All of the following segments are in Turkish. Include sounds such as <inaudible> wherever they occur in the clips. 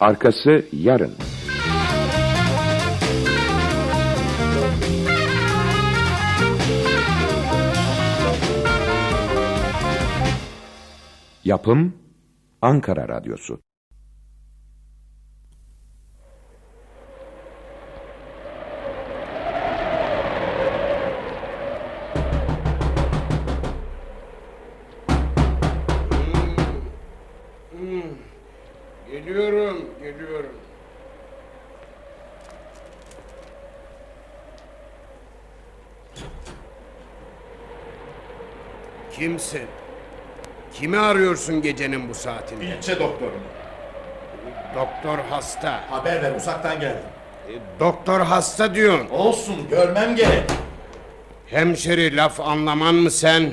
Arkası yarın. Yapım Ankara Radyosu Kimsin? Kimi arıyorsun gecenin bu saatinde? İlçe doktoru. Doktor hasta. Haber ver uzaktan geldim. E, Doktor hasta diyorsun. Olsun görmem gerek. Hemşeri laf anlaman mı sen?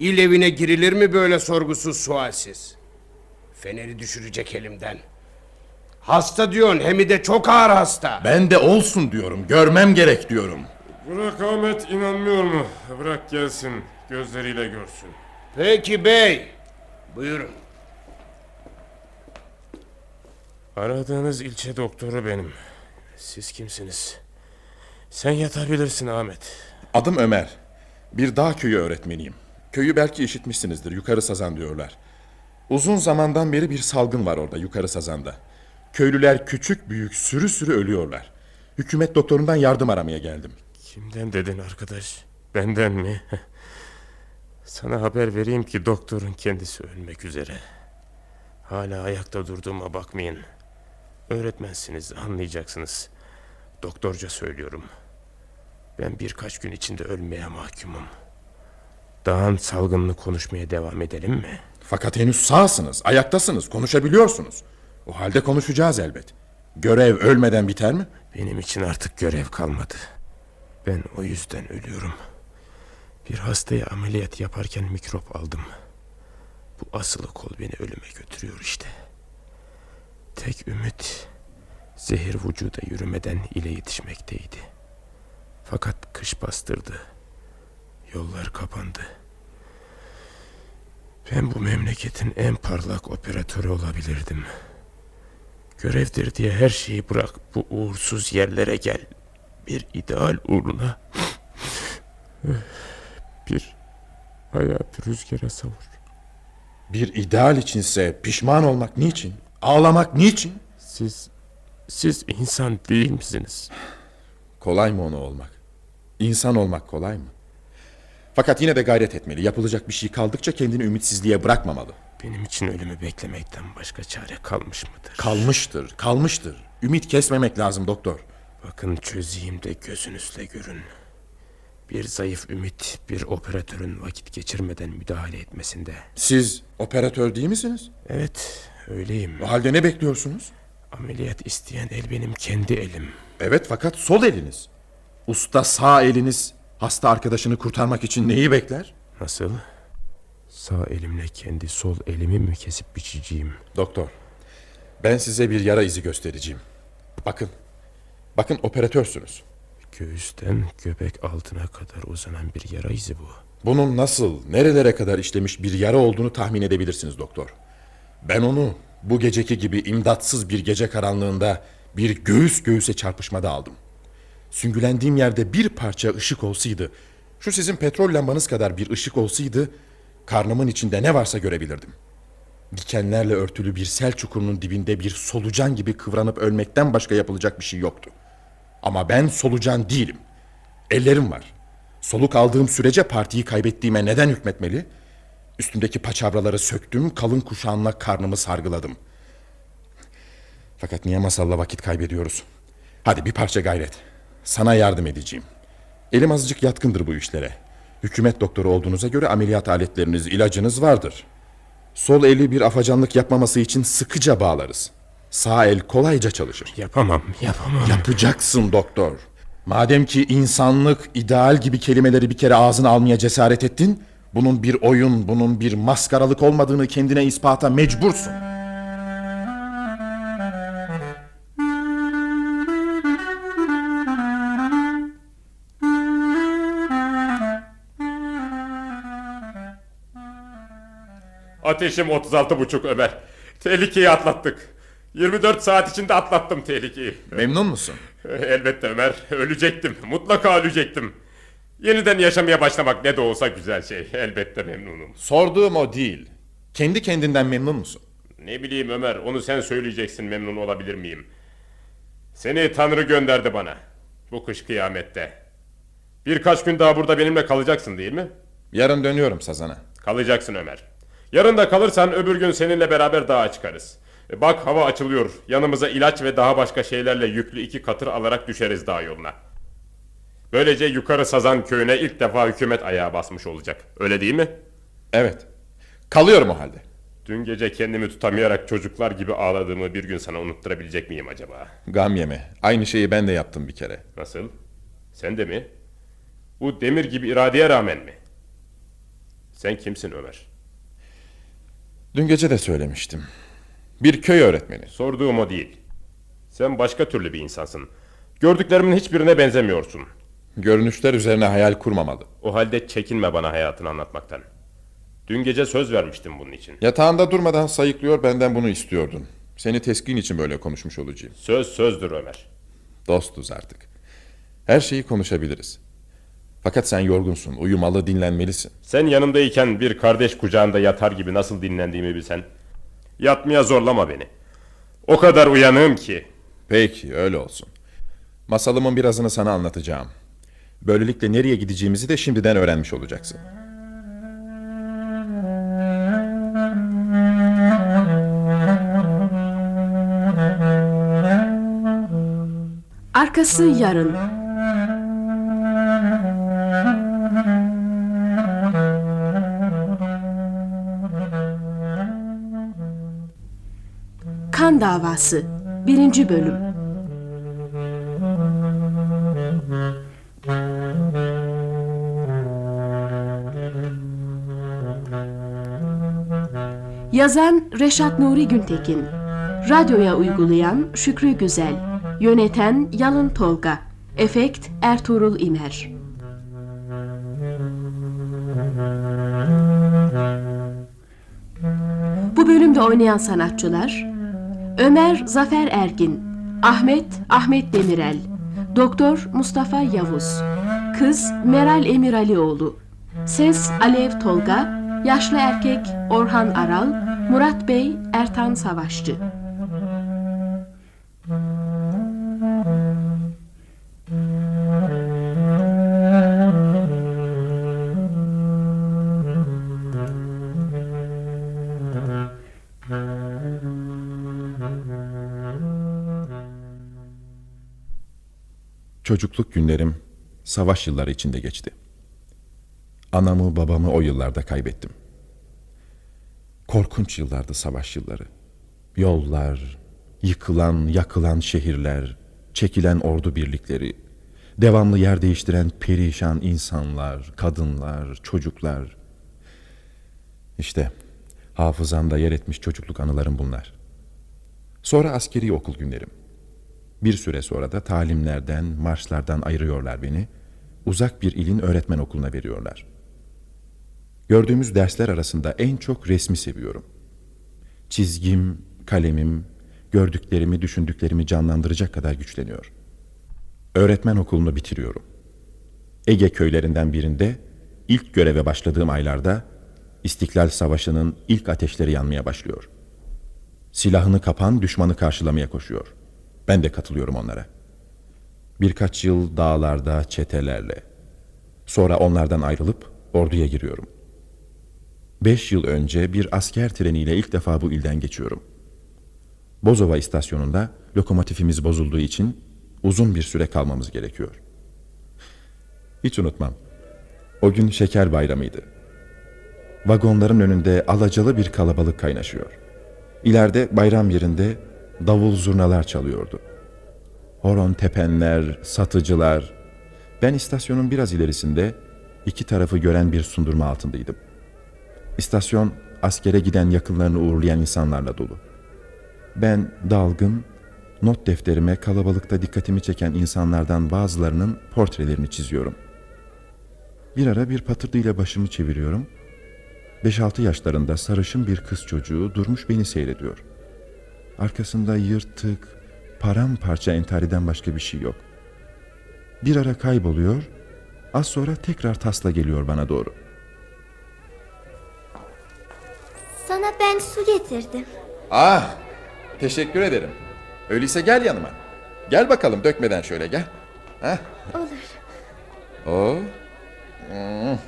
İl evine girilir mi böyle sorgusuz sualsiz? Feneri düşürecek elimden. Hasta diyorsun hem de çok ağır hasta. Ben de olsun diyorum görmem gerek diyorum. Bırak Ahmet inanmıyor mu? Bırak gelsin gözleriyle görsün. Peki bey. Buyurun. Aradığınız ilçe doktoru benim. Siz kimsiniz? Sen yatabilirsin Ahmet. Adım Ömer. Bir dağ köyü öğretmeniyim. Köyü belki işitmişsinizdir. Yukarı Sazan diyorlar. Uzun zamandan beri bir salgın var orada Yukarı Sazan'da. Köylüler küçük büyük sürü sürü ölüyorlar. Hükümet doktorundan yardım aramaya geldim. Kimden dedin arkadaş? Benden mi? <laughs> Sana haber vereyim ki doktorun kendisi ölmek üzere. Hala ayakta durduğuma bakmayın. Öğretmensiniz anlayacaksınız. Doktorca söylüyorum. Ben birkaç gün içinde ölmeye mahkumum. Dağın salgınını konuşmaya devam edelim mi? Fakat henüz sağsınız, ayaktasınız, konuşabiliyorsunuz. O halde konuşacağız elbet. Görev ölmeden biter mi? Benim için artık görev kalmadı. Ben o yüzden ölüyorum. Bir hastaya ameliyat yaparken mikrop aldım. Bu asılı kol beni ölüme götürüyor işte. Tek ümit zehir vücuda yürümeden ile yetişmekteydi. Fakat kış bastırdı. Yollar kapandı. Ben bu memleketin en parlak operatörü olabilirdim. Görevdir diye her şeyi bırak bu uğursuz yerlere gel. Bir ideal uğruna bir hayatı rüzgara savur. Bir ideal içinse pişman olmak niçin? Ağlamak niçin? Siz siz insan değil misiniz? Kolay mı onu olmak? İnsan olmak kolay mı? Fakat yine de gayret etmeli. Yapılacak bir şey kaldıkça kendini ümitsizliğe bırakmamalı. Benim için ölümü beklemekten başka çare kalmış mıdır? Kalmıştır, kalmıştır. Ümit kesmemek lazım doktor. Bakın çözeyim de gözünüzle görün. Bir zayıf ümit bir operatörün vakit geçirmeden müdahale etmesinde. Siz operatör değil misiniz? Evet öyleyim. O halde ne bekliyorsunuz? Ameliyat isteyen el benim kendi elim. Evet fakat sol eliniz. Usta sağ eliniz hasta arkadaşını kurtarmak için neyi bekler? Nasıl? Sağ elimle kendi sol elimi mi kesip biçeceğim? Doktor, ben size bir yara izi göstereceğim. Bakın, bakın operatörsünüz. Göğüsten göbek altına kadar uzanan bir yara izi bu. Bunun nasıl, nerelere kadar işlemiş bir yara olduğunu tahmin edebilirsiniz doktor. Ben onu bu geceki gibi imdatsız bir gece karanlığında bir göğüs göğüse çarpışmada aldım. Süngülendiğim yerde bir parça ışık olsaydı, şu sizin petrol lambanız kadar bir ışık olsaydı, karnımın içinde ne varsa görebilirdim. Dikenlerle örtülü bir sel çukurunun dibinde bir solucan gibi kıvranıp ölmekten başka yapılacak bir şey yoktu. Ama ben solucan değilim. Ellerim var. Soluk aldığım sürece partiyi kaybettiğime neden hükmetmeli? Üstümdeki paçavraları söktüm, kalın kuşağımla karnımı sargıladım. Fakat niye masalla vakit kaybediyoruz? Hadi bir parça gayret. Sana yardım edeceğim. Elim azıcık yatkındır bu işlere. Hükümet doktoru olduğunuza göre ameliyat aletleriniz, ilacınız vardır. Sol eli bir afacanlık yapmaması için sıkıca bağlarız. Sağ el kolayca çalışır. Yapamam, yapamam. Yapacaksın doktor. Madem ki insanlık, ideal gibi kelimeleri bir kere ağzına almaya cesaret ettin, bunun bir oyun, bunun bir maskaralık olmadığını kendine ispata mecbursun. Ateşim 36 buçuk Ömer. Tehlikeyi atlattık. 24 saat içinde atlattım tehlikeyi. Memnun musun? <laughs> Elbette Ömer. Ölecektim. Mutlaka ölecektim. Yeniden yaşamaya başlamak ne de olsa güzel şey. Elbette memnunum. Sorduğum o değil. Kendi kendinden memnun musun? Ne bileyim Ömer, onu sen söyleyeceksin memnun olabilir miyim? Seni Tanrı gönderdi bana. Bu kış kıyamette. Birkaç gün daha burada benimle kalacaksın değil mi? Yarın dönüyorum Sazan'a. Kalacaksın Ömer. Yarın da kalırsan öbür gün seninle beraber dağa çıkarız. E, Bak hava açılıyor. Yanımıza ilaç ve daha başka şeylerle yüklü iki katır alarak düşeriz dağ yoluna. Böylece yukarı Sazan köyüne ilk defa hükümet ayağı basmış olacak. Öyle değil mi? Evet. Kalıyorum o halde. Dün gece kendimi tutamayarak çocuklar gibi ağladığımı bir gün sana unutturabilecek miyim acaba? Gam yeme. Aynı şeyi ben de yaptım bir kere. Nasıl? Sen de mi? Bu demir gibi iradeye rağmen mi? Sen kimsin Ömer? Dün gece de söylemiştim. Bir köy öğretmeni. Sorduğum o değil. Sen başka türlü bir insansın. Gördüklerimin hiçbirine benzemiyorsun. Görünüşler üzerine hayal kurmamalı. O halde çekinme bana hayatını anlatmaktan. Dün gece söz vermiştim bunun için. Yatağında durmadan sayıklıyor benden bunu istiyordun. Seni teskin için böyle konuşmuş olacağım. Söz sözdür Ömer. Dostuz artık. Her şeyi konuşabiliriz. Fakat sen yorgunsun, uyumalı, dinlenmelisin. Sen yanımdayken bir kardeş kucağında yatar gibi nasıl dinlendiğimi bilsen. Yatmaya zorlama beni. O kadar uyanığım ki. Peki, öyle olsun. Masalımın birazını sana anlatacağım. Böylelikle nereye gideceğimizi de şimdiden öğrenmiş olacaksın. Arkası yarın. Kan Davası 1. Bölüm Yazan Reşat Nuri Güntekin Radyoya uygulayan Şükrü Güzel Yöneten Yalın Tolga Efekt Ertuğrul İmer Bu bölümde oynayan sanatçılar Ömer Zafer Ergin Ahmet Ahmet Demirel Doktor Mustafa Yavuz Kız Meral Emiralioğlu Ses Alev Tolga Yaşlı erkek Orhan Aral Murat Bey Ertan Savaşçı Çocukluk günlerim savaş yılları içinde geçti. Anamı babamı o yıllarda kaybettim. Korkunç yıllardı savaş yılları. Yollar, yıkılan, yakılan şehirler, çekilen ordu birlikleri, devamlı yer değiştiren perişan insanlar, kadınlar, çocuklar. İşte hafızamda yer etmiş çocukluk anılarım bunlar. Sonra askeri okul günlerim. Bir süre sonra da talimlerden, marşlardan ayırıyorlar beni. Uzak bir ilin öğretmen okuluna veriyorlar. Gördüğümüz dersler arasında en çok resmi seviyorum. Çizgim, kalemim, gördüklerimi, düşündüklerimi canlandıracak kadar güçleniyor. Öğretmen okulunu bitiriyorum. Ege köylerinden birinde ilk göreve başladığım aylarda İstiklal Savaşı'nın ilk ateşleri yanmaya başlıyor. Silahını kapan düşmanı karşılamaya koşuyor. Ben de katılıyorum onlara. Birkaç yıl dağlarda çetelerle. Sonra onlardan ayrılıp orduya giriyorum. Beş yıl önce bir asker treniyle ilk defa bu ilden geçiyorum. Bozova istasyonunda lokomotifimiz bozulduğu için uzun bir süre kalmamız gerekiyor. Hiç unutmam. O gün şeker bayramıydı. Vagonların önünde alacalı bir kalabalık kaynaşıyor. İleride bayram yerinde davul zurnalar çalıyordu. Horon tepenler, satıcılar. Ben istasyonun biraz ilerisinde iki tarafı gören bir sundurma altındaydım. İstasyon askere giden yakınlarını uğurlayan insanlarla dolu. Ben dalgın, not defterime kalabalıkta dikkatimi çeken insanlardan bazılarının portrelerini çiziyorum. Bir ara bir patırdıyla başımı çeviriyorum. 5-6 yaşlarında sarışın bir kız çocuğu durmuş beni seyrediyor. Arkasında yırtık, paramparça entariden başka bir şey yok. Bir ara kayboluyor, az sonra tekrar tasla geliyor bana doğru. Sana ben su getirdim. Ah, teşekkür ederim. Öyleyse gel yanıma. Gel bakalım dökmeden şöyle gel. Heh. Olur. Oo. Hmm.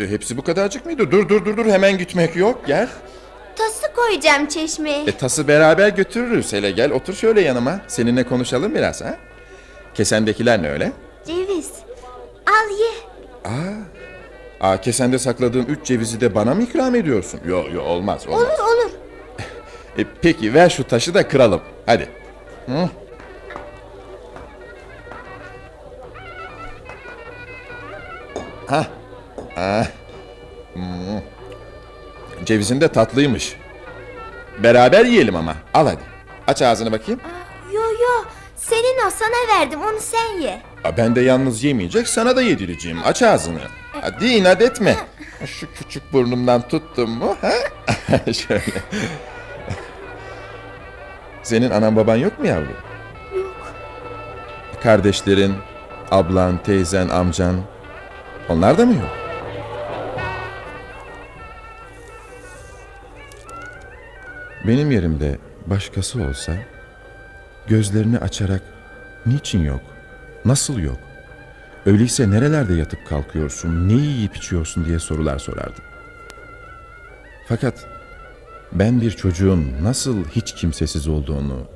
E, hepsi bu kadarcık mıydı? Dur dur dur dur hemen gitmek yok gel. Tası koyacağım çeşmeye. E tası beraber götürürüz. Hele gel otur şöyle yanıma. Seninle konuşalım biraz ha. Kesendekiler ne öyle? Ceviz. Al ye. Aa kesende sakladığım üç cevizi de bana mı ikram ediyorsun? Yok yok olmaz olmaz. Olur olur. <laughs> E, peki ver şu taşı da kıralım. Hadi. Hı? Ha. Ha. Hmm. Cevizin de tatlıymış. Beraber yiyelim ama. Al hadi. Aç ağzını bakayım. Yo yo. Senin o sana verdim onu sen ye. Aa, Ben de yalnız yemeyecek sana da yedireceğim. Aç ağzını. Hadi inat etme. Şu küçük burnumdan tuttum mu? Ha? <laughs> Şöyle. Senin anan baban yok mu yavrum? Yok. Kardeşlerin, ablan, teyzen, amcan. Onlar da mı yok? Benim yerimde başkası olsa gözlerini açarak niçin yok, nasıl yok, öyleyse nerelerde yatıp kalkıyorsun, ne yiyip içiyorsun diye sorular sorardı. Fakat ben bir çocuğun nasıl hiç kimsesiz olduğunu,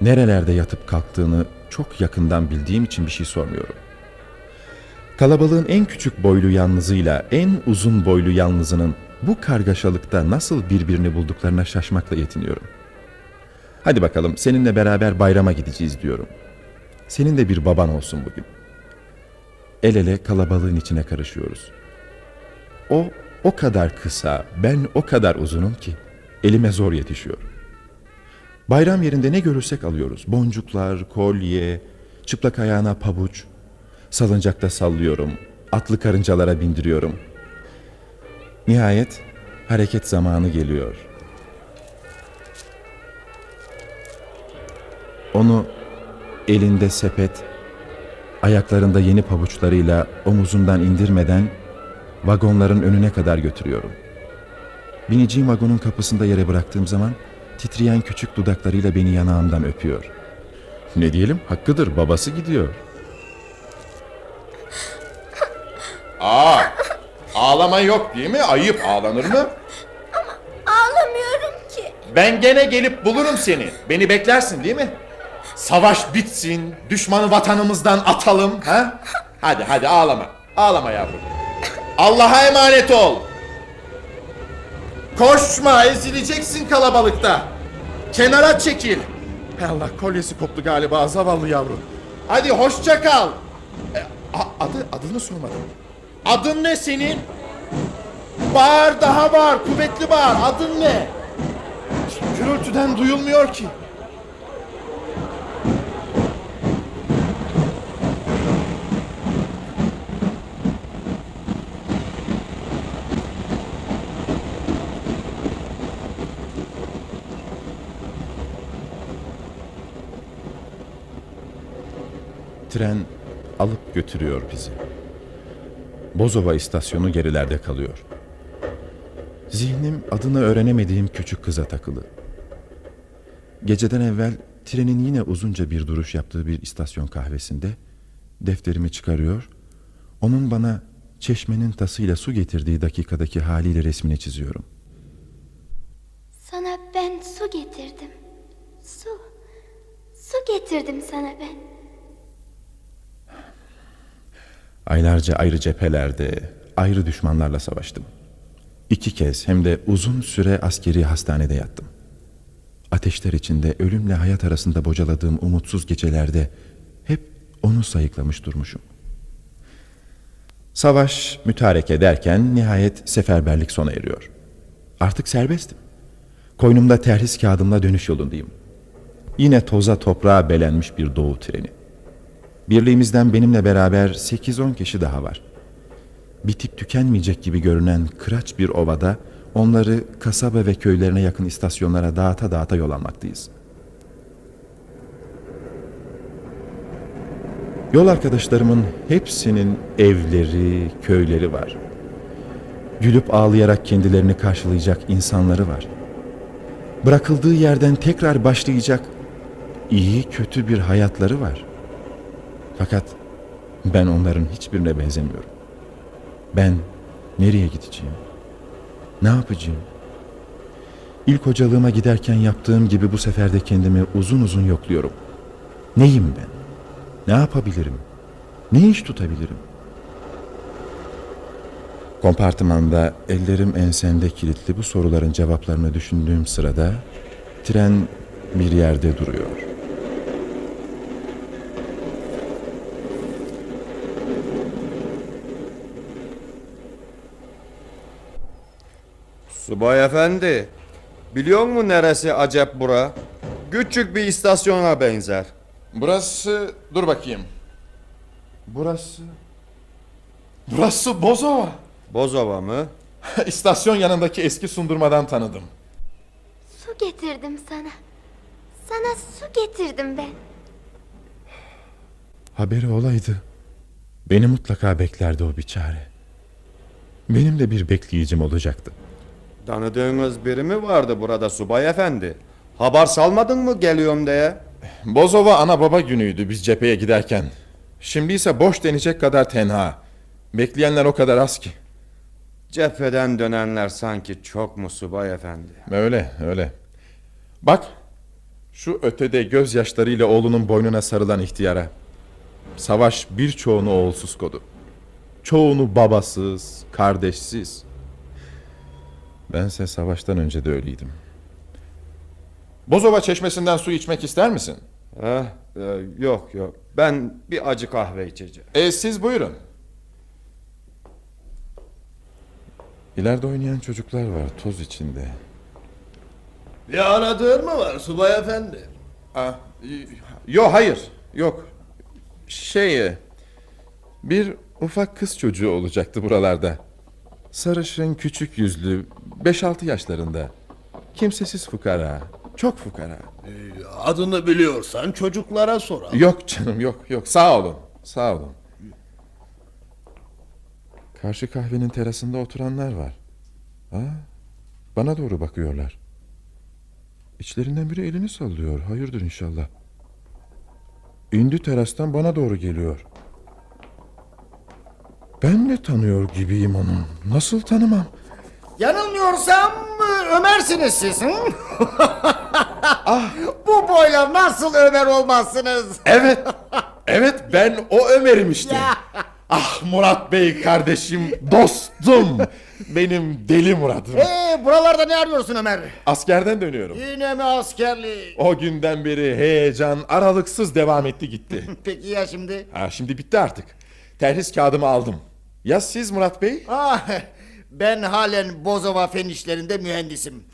nerelerde yatıp kalktığını çok yakından bildiğim için bir şey sormuyorum. Kalabalığın en küçük boylu yalnızıyla en uzun boylu yalnızının bu kargaşalıkta nasıl birbirini bulduklarına şaşmakla yetiniyorum. Hadi bakalım seninle beraber bayrama gideceğiz diyorum. Senin de bir baban olsun bugün. El ele kalabalığın içine karışıyoruz. O o kadar kısa, ben o kadar uzunum ki elime zor yetişiyor. Bayram yerinde ne görürsek alıyoruz. Boncuklar, kolye, çıplak ayağına pabuç. Salıncakta sallıyorum, atlı karıncalara bindiriyorum. Nihayet hareket zamanı geliyor. Onu elinde sepet, ayaklarında yeni pabuçlarıyla omuzundan indirmeden vagonların önüne kadar götürüyorum. Bineceğim vagonun kapısında yere bıraktığım zaman titreyen küçük dudaklarıyla beni yanağımdan öpüyor. Ne diyelim hakkıdır babası gidiyor. <laughs> Aa, ağlama yok değil mi? Ayıp ağlanır mı? Ağlamıyorum ki. Ben gene gelip bulurum seni. Beni beklersin değil mi? Savaş bitsin, düşmanı vatanımızdan atalım. Ha? Hadi hadi ağlama. Ağlama yavrum. Allah'a emanet ol. Koşma, ezileceksin kalabalıkta. Kenara çekil. Allah kolyesi koptu galiba zavallı yavrum. Hadi hoşça kal. E, adı adını sormadım. Adın ne senin? Bağır daha bağır, kuvvetli bağır. Adın ne? Gürültüden duyulmuyor ki. Tren alıp götürüyor bizi. Bozova istasyonu gerilerde kalıyor. Zihnim adını öğrenemediğim küçük kıza takılı. Geceden evvel trenin yine uzunca bir duruş yaptığı bir istasyon kahvesinde defterimi çıkarıyor, onun bana çeşmenin tasıyla su getirdiği dakikadaki haliyle resmini çiziyorum. Sana ben su getirdim. Su. Su getirdim sana ben. Aylarca ayrı cephelerde, ayrı düşmanlarla savaştım. İki kez hem de uzun süre askeri hastanede yattım. Ateşler içinde ölümle hayat arasında bocaladığım umutsuz gecelerde hep onu sayıklamış durmuşum. Savaş mütarek ederken nihayet seferberlik sona eriyor. Artık serbestim. Koynumda terhis kağıdımla dönüş yolundayım. Yine toza toprağa belenmiş bir doğu treni. Birliğimizden benimle beraber 8-10 kişi daha var. Bitip tükenmeyecek gibi görünen kıraç bir ovada onları kasaba ve köylerine yakın istasyonlara dağıta dağıta yol almaktayız. Yol arkadaşlarımın hepsinin evleri, köyleri var. Gülüp ağlayarak kendilerini karşılayacak insanları var. Bırakıldığı yerden tekrar başlayacak iyi kötü bir hayatları var. Fakat ben onların hiçbirine benzemiyorum. Ben nereye gideceğim? Ne yapacağım? İlk hocalığıma giderken yaptığım gibi bu sefer de kendimi uzun uzun yokluyorum. Neyim ben? Ne yapabilirim? Ne iş tutabilirim? Kompartımanda ellerim ensemde kilitli bu soruların cevaplarını düşündüğüm sırada tren bir yerde duruyor. Subay efendi, biliyor musun neresi acep bura? Küçük bir istasyona benzer. Burası... Dur bakayım. Burası... Burası Bozova. Bozova mı? <laughs> İstasyon yanındaki eski sundurmadan tanıdım. Su getirdim sana. Sana su getirdim ben. Haberi olaydı. Beni mutlaka beklerdi o biçare. Benim de bir bekleyicim olacaktı. Tanıdığınız biri mi vardı burada subay efendi? Haber salmadın mı geliyorum diye? Bozova ana baba günüydü biz cepheye giderken. Şimdi ise boş denecek kadar tenha. Bekleyenler o kadar az ki. Cepheden dönenler sanki çok mu subay efendi? Öyle öyle. Bak şu ötede gözyaşlarıyla oğlunun boynuna sarılan ihtiyara. Savaş birçoğunu oğulsuz kodu. Çoğunu babasız, kardeşsiz. Bense savaştan önce de öyleydim. Bozova çeşmesinden su içmek ister misin? Eh, e, yok yok. Ben bir acı kahve içeceğim. E, siz buyurun. İleride oynayan çocuklar var toz içinde. Bir aradığın mı var subay efendi? Aa, yo hayır yok. Şey e, bir ufak kız çocuğu olacaktı buralarda. Sarışın küçük yüzlü 5-6 yaşlarında. Kimsesiz fukara. Çok fukara. Ee, adını biliyorsan çocuklara sor. Yok canım yok yok sağ olun. Sağ olun. Karşı kahvenin terasında oturanlar var. Aa, bana doğru bakıyorlar. İçlerinden biri elini sallıyor. Hayırdır inşallah. İndi terastan bana doğru geliyor. Ben de tanıyor gibiyim onu. Nasıl tanımam? Yanılmıyorsam Ömer'siniz siz. Hı? <laughs> ah, bu boyla nasıl Ömer olmazsınız? Evet. <laughs> Evet ben o Ömer'im işte. ah Murat Bey kardeşim, dostum. Benim deli Murat'ım. Ee, buralarda ne arıyorsun Ömer? Askerden dönüyorum. Yine mi askerlik? O günden beri heyecan aralıksız devam etti gitti. <laughs> Peki ya şimdi? ha, şimdi bitti artık. Terhis kağıdımı aldım. Ya siz Murat Bey? Ah, ben halen Bozova fen işlerinde mühendisim.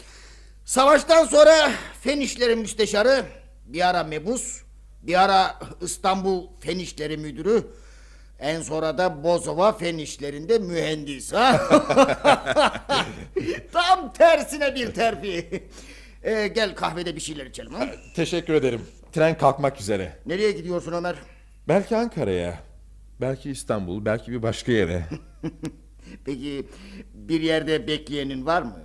Savaştan sonra fen işleri müsteşarı, bir ara mebus, bir ara İstanbul fen işleri müdürü, en sonra da Bozova fen işlerinde mühendis. Ha? <laughs> Tam tersine bir terfi. Ee, gel kahvede bir şeyler içelim. Ha? Teşekkür ederim. Tren kalkmak üzere. Nereye gidiyorsun Ömer? Belki Ankara'ya. Belki İstanbul, belki bir başka yere. <laughs> Peki bir yerde bekleyenin var mı?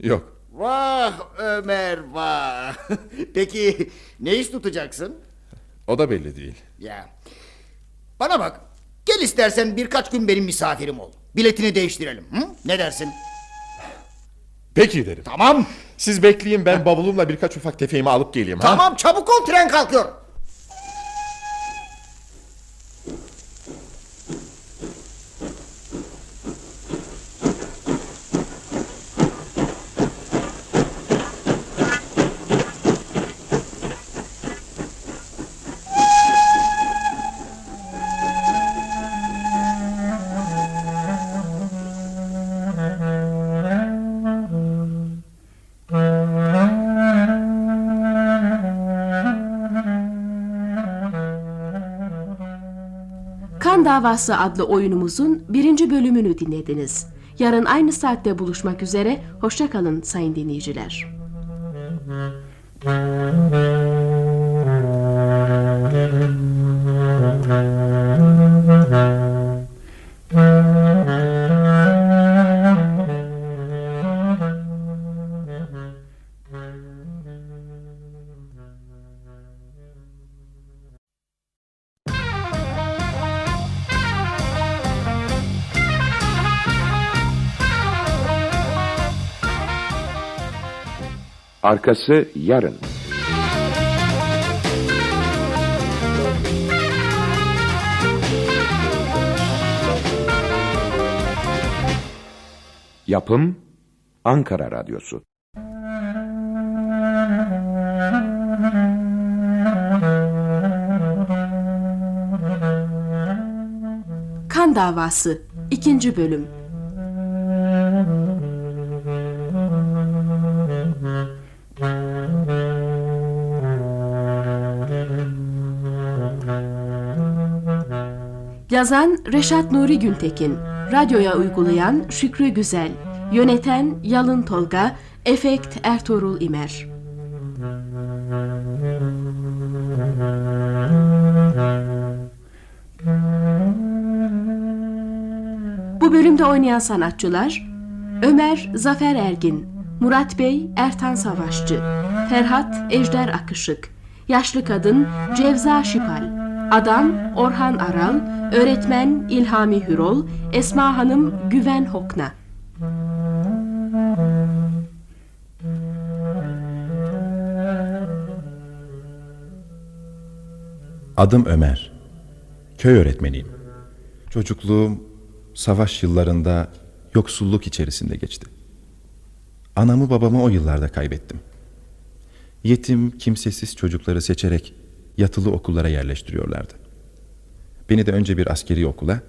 Yok. Vah Ömer vah. <laughs> Peki ne iş tutacaksın? O da belli değil. Ya. Bana bak. Gel istersen birkaç gün benim misafirim ol. Biletini değiştirelim. Hı? Ne dersin? Peki derim. Tamam. Siz bekleyin ben bavulumla birkaç ufak tefeğimi alıp geleyim. ha? Tamam çabuk ol tren kalkıyor. Davası adlı oyunumuzun birinci bölümünü dinlediniz. Yarın aynı saatte buluşmak üzere. Hoşçakalın sayın dinleyiciler. Arkası yarın. Yapım Ankara Radyosu. Kan Davası 2. Bölüm Yazan Reşat Nuri Güntekin Radyoya uygulayan Şükrü Güzel. Yöneten Yalın Tolga Efekt Ertuğrul İmer. Bu bölümde oynayan sanatçılar Ömer Zafer Ergin Murat Bey Ertan Savaşçı Ferhat Ejder Akışık Yaşlı Kadın Cevza Şipal Adam Orhan Aral Öğretmen İlhami Hürol Esma Hanım Güven Hokna Adım Ömer. Köy öğretmeniyim. Çocukluğum savaş yıllarında yoksulluk içerisinde geçti. Anamı babamı o yıllarda kaybettim. Yetim, kimsesiz çocukları seçerek yatılı okullara yerleştiriyorlardı. Beni de önce bir askeri okula,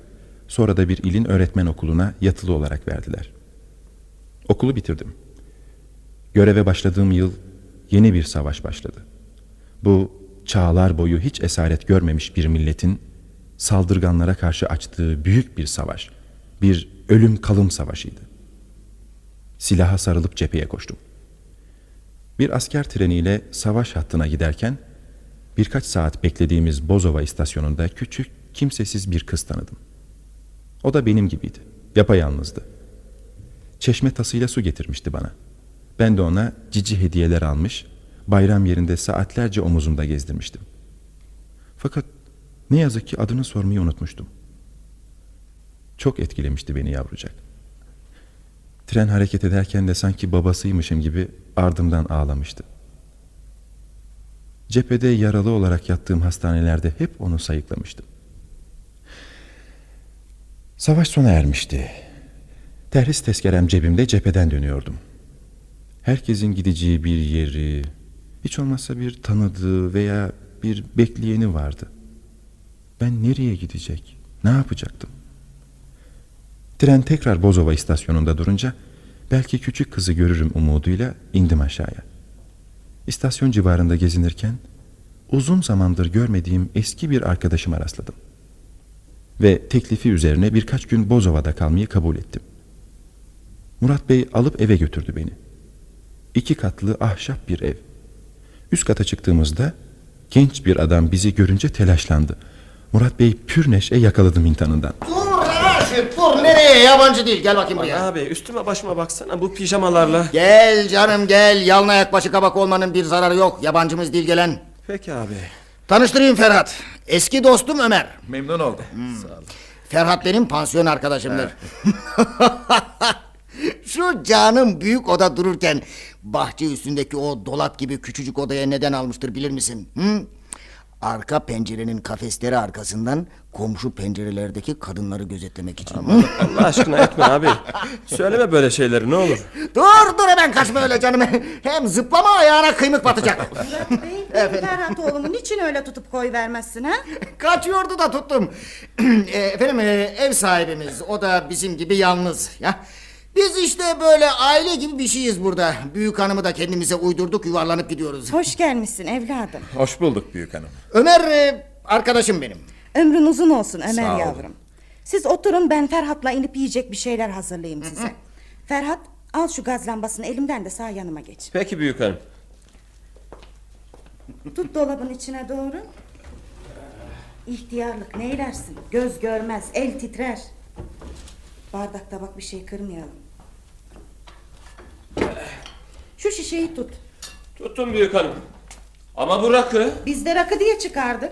sonra da bir ilin öğretmen okuluna yatılı olarak verdiler. Okulu bitirdim. Göreve başladığım yıl yeni bir savaş başladı. Bu çağlar boyu hiç esaret görmemiş bir milletin saldırganlara karşı açtığı büyük bir savaş, bir ölüm kalım savaşıydı. Silaha sarılıp cepheye koştum. Bir asker treniyle savaş hattına giderken birkaç saat beklediğimiz Bozova istasyonunda küçük, kimsesiz bir kız tanıdım. O da benim gibiydi, yapayalnızdı. Çeşme tasıyla su getirmişti bana. Ben de ona cici hediyeler almış, bayram yerinde saatlerce omuzumda gezdirmiştim. Fakat ne yazık ki adını sormayı unutmuştum. Çok etkilemişti beni yavrucak. Tren hareket ederken de sanki babasıymışım gibi ardımdan ağlamıştı. Cephede yaralı olarak yattığım hastanelerde hep onu sayıklamıştım. Savaş sona ermişti. Terhis tezkerem cebimde cepheden dönüyordum. Herkesin gideceği bir yeri, hiç olmazsa bir tanıdığı veya bir bekleyeni vardı. Ben nereye gidecek, ne yapacaktım? Tren tekrar Bozova istasyonunda durunca belki küçük kızı görürüm umuduyla indim aşağıya. İstasyon civarında gezinirken uzun zamandır görmediğim eski bir arkadaşıma rastladım. Ve teklifi üzerine birkaç gün Bozova'da kalmayı kabul ettim. Murat Bey alıp eve götürdü beni. İki katlı ahşap bir ev. Üst kata çıktığımızda genç bir adam bizi görünce telaşlandı. Murat Bey pür neşe yakaladı mintanından. Dur nereye yabancı değil gel bakayım buraya. Abi üstüme başıma baksana bu pijamalarla. Gel canım gel yalın ayak başı kabak olmanın bir zararı yok yabancımız değil gelen. Peki abi. Tanıştırayım Ferhat. Eski dostum Ömer. Memnun oldum. Ferhat benim pansiyon arkadaşımdır. <laughs> Şu canım büyük oda dururken bahçe üstündeki o dolap gibi küçücük odaya neden almıştır bilir misin? Hı? Arka pencerenin kafesleri arkasından komşu pencerelerdeki kadınları gözetlemek için. Hı? Allah aşkına etme abi. Söyleme böyle şeyleri ne olur. dur dur hemen kaçma öyle canım. Hem zıplama ayağına kıymık batacak. Bey, benim Ferhat oğlumu niçin öyle tutup koy vermezsin ha? Kaçıyordu da tuttum. <clears throat> E, Efendim e, ev sahibimiz o da bizim gibi yalnız. Ya biz işte böyle aile gibi bir şeyiz burada. Büyük hanımı da kendimize uydurduk yuvarlanıp gidiyoruz. Hoş gelmişsin evladım. Hoş bulduk büyük hanım. Ömer e, arkadaşım benim. Ömrün uzun olsun Ömer Sağ ol. yavrum. Siz oturun ben Ferhat'la inip yiyecek bir şeyler hazırlayayım size. Ferhat al şu gaz lambasını elimden de sağ yanıma geç. Peki büyük hanım. Tut dolabın içine doğru. İhtiyarlık neylersin? Göz görmez, el titrer. Bardak tabak bir şey kırmayalım. Şu şişeyi tut. Tuttum büyük hanım. Ama bu rakı. Biz de rakı diye çıkardık.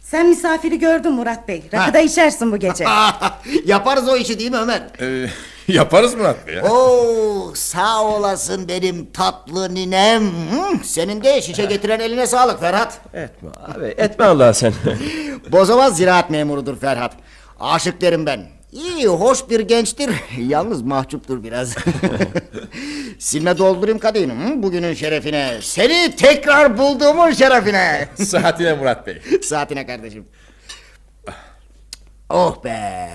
Sen misafiri gördün Murat Bey. Rakı da içersin bu gece. <laughs> Yaparız o işi değil mi Ömer? Ee, <laughs> yaparız Murat Bey. ya. Oo, sağ olasın benim tatlı ninem. Hı, Senin de şişe getiren eline sağlık Ferhat. Etme abi etme Allah sen. <laughs> Bozova ziraat memurudur Ferhat. Aşık derim ben. İyi, hoş bir gençtir. <laughs> Yalnız mahcuptur biraz. <laughs> Silme doldurayım hı, bugünün şerefine. Seni tekrar bulduğumun şerefine. <laughs> Saatine Murat Bey. Saatine kardeşim. Oh be.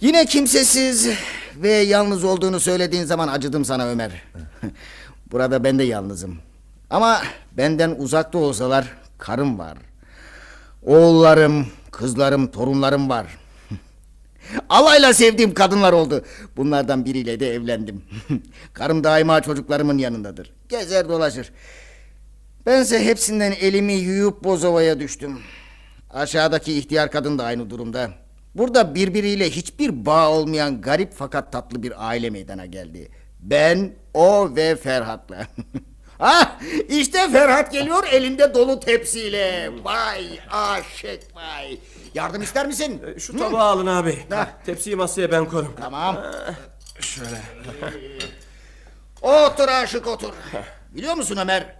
Yine kimsesiz ve yalnız olduğunu söylediğin zaman acıdım sana Ömer. Burada ben de yalnızım. Ama benden uzakta olsalar karım var. Oğullarım, kızlarım, torunlarım var. Alayla sevdiğim kadınlar oldu. Bunlardan biriyle de evlendim. <laughs> Karım daima çocuklarımın yanındadır. Gezer dolaşır. Bense hepsinden elimi yuyup bozovaya düştüm. Aşağıdaki ihtiyar kadın da aynı durumda. Burada birbiriyle hiçbir bağ olmayan garip fakat tatlı bir aile meydana geldi. Ben, o ve Ferhat'la. <laughs> ah, işte Ferhat geliyor elinde dolu tepsiyle. Vay aşık vay. Yardım ister misin? Şu tabağı alın abi. Tepsiyi masaya ben korum. Tamam. Şöyle. <laughs> Otur aşık otur. Biliyor musun Ömer?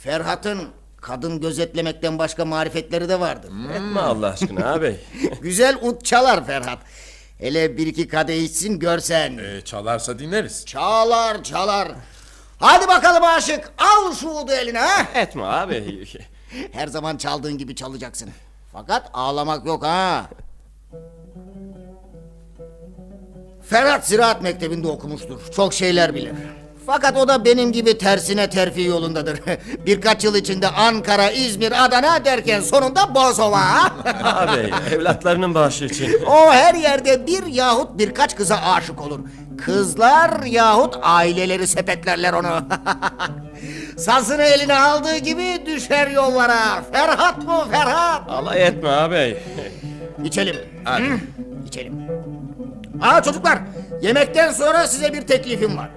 Ferhat'ın kadın gözetlemekten başka marifetleri de vardır. Etme Allah aşkına abi. <laughs> Güzel ut çalar Ferhat. Hele bir iki kadeh içsin görsen. Ee, çalarsa dinleriz. Çalar çalar. Hadi bakalım aşık. Al şu udu eline ha. Etme abi. <laughs> Her zaman çaldığın gibi çalacaksın. Fakat ağlamak yok ha. Ferhat Ziraat Mektebi'nde okumuştur. Çok şeyler bilir. Fakat o da benim gibi tersine terfi yolundadır. <laughs> Birkaç yıl içinde Ankara, İzmir, Adana derken sonunda Bozova. ha? <laughs> abi evlatlarının bağışı için. o her yerde bir yahut birkaç kıza aşık olur. Kızlar yahut aileleri sepetlerler onu. <laughs> Sazını eline aldığı gibi düşer yollara. Ferhat mı Ferhat? Alay etme abi. İçelim. Hı? İçelim. Aa çocuklar, yemekten sonra size bir teklifim var.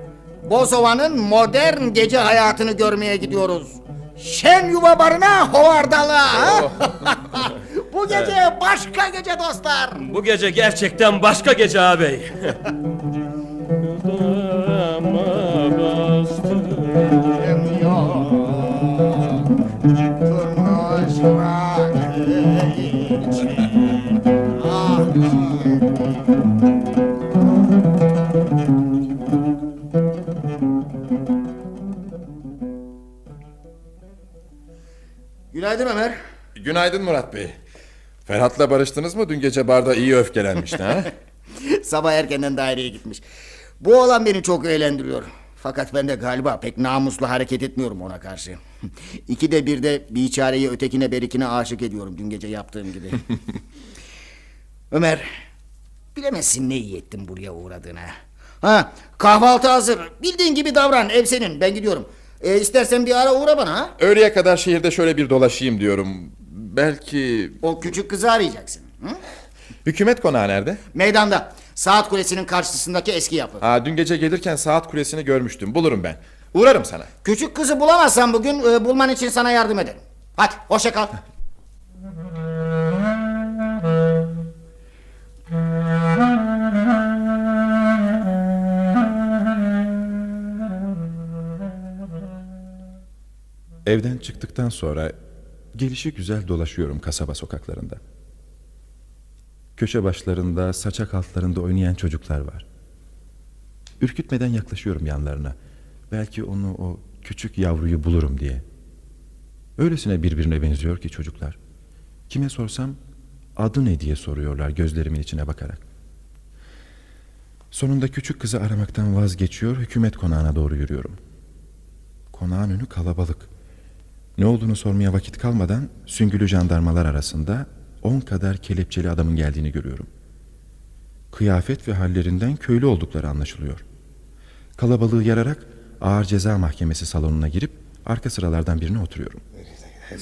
Bozova'nın modern gece hayatını görmeye gidiyoruz. Şen yuva barına hovardalı. ha? <laughs> Bu gece başka gece dostlar. Bu gece gerçekten başka gece abi. Günaydın <laughs> Günaydın Murat Bey. Ferhat'la barıştınız mı? Dün gece barda iyi öfkelenmişti ha? <laughs> Sabah erkenden daireye gitmiş. Bu olan beni çok eğlendiriyor. Fakat ben de galiba pek namuslu hareket etmiyorum ona karşı. <laughs> İkide bir de bir çareyi ötekine berikine aşık ediyorum dün gece yaptığım gibi. <laughs> Ömer, bilemezsin ne iyi ettin buraya uğradığına. Ha, kahvaltı hazır. Bildiğin gibi davran. Ev senin. Ben gidiyorum. E, istersen bir ara uğra bana ha. Öğleye kadar şehirde şöyle bir dolaşayım diyorum. Belki... O küçük kızı arayacaksın. Hı? Hükümet konağı nerede? Meydanda. Saat kulesinin karşısındaki eski yapı. Ha, dün gece gelirken saat kulesini görmüştüm. Bulurum ben. Uğrarım sana. Küçük kızı bulamazsan bugün e, bulman için sana yardım ederim. Hadi hoşça kal. Evden çıktıktan sonra gelişi güzel dolaşıyorum kasaba sokaklarında. Köşe başlarında, saçak altlarında oynayan çocuklar var. Ürkütmeden yaklaşıyorum yanlarına. Belki onu o küçük yavruyu bulurum diye. Öylesine birbirine benziyor ki çocuklar. Kime sorsam adı ne diye soruyorlar gözlerimin içine bakarak. Sonunda küçük kızı aramaktan vazgeçiyor, hükümet konağına doğru yürüyorum. Konağın önü kalabalık. Ne olduğunu sormaya vakit kalmadan süngülü jandarmalar arasında on kadar kelepçeli adamın geldiğini görüyorum. Kıyafet ve hallerinden köylü oldukları anlaşılıyor. Kalabalığı yararak ağır ceza mahkemesi salonuna girip arka sıralardan birine oturuyorum. <laughs>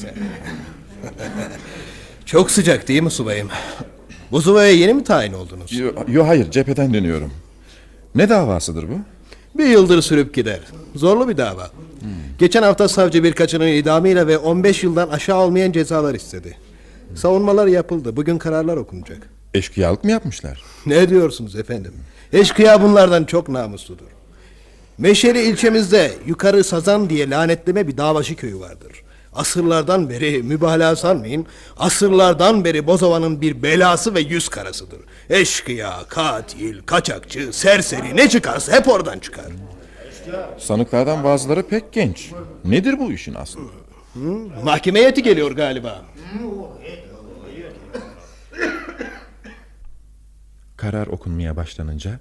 Çok sıcak değil mi subayım? Bu subaya yeni mi tayin oldunuz? Yo, yo hayır cepheden dönüyorum. Ne davasıdır bu? Bir yıldır sürüp gider. Zorlu bir dava. Geçen hafta savcı birkaçının idamıyla ve 15 yıldan aşağı olmayan cezalar istedi. Savunmalar yapıldı. Bugün kararlar okunacak. Eşkıyalık mı yapmışlar? Ne diyorsunuz efendim? Eşkıya bunlardan çok namusludur. Meşeli ilçemizde yukarı sazan diye lanetleme bir davaşı köyü vardır. Asırlardan beri mübalağa sanmayın. Asırlardan beri Bozova'nın bir belası ve yüz karasıdır. Eşkıya, katil, kaçakçı, serseri ne çıkarsa hep oradan çıkar. Sanıklardan bazıları pek genç. Nedir bu işin aslı? Hı? Mahkeme heyeti geliyor galiba. Karar okunmaya başlanınca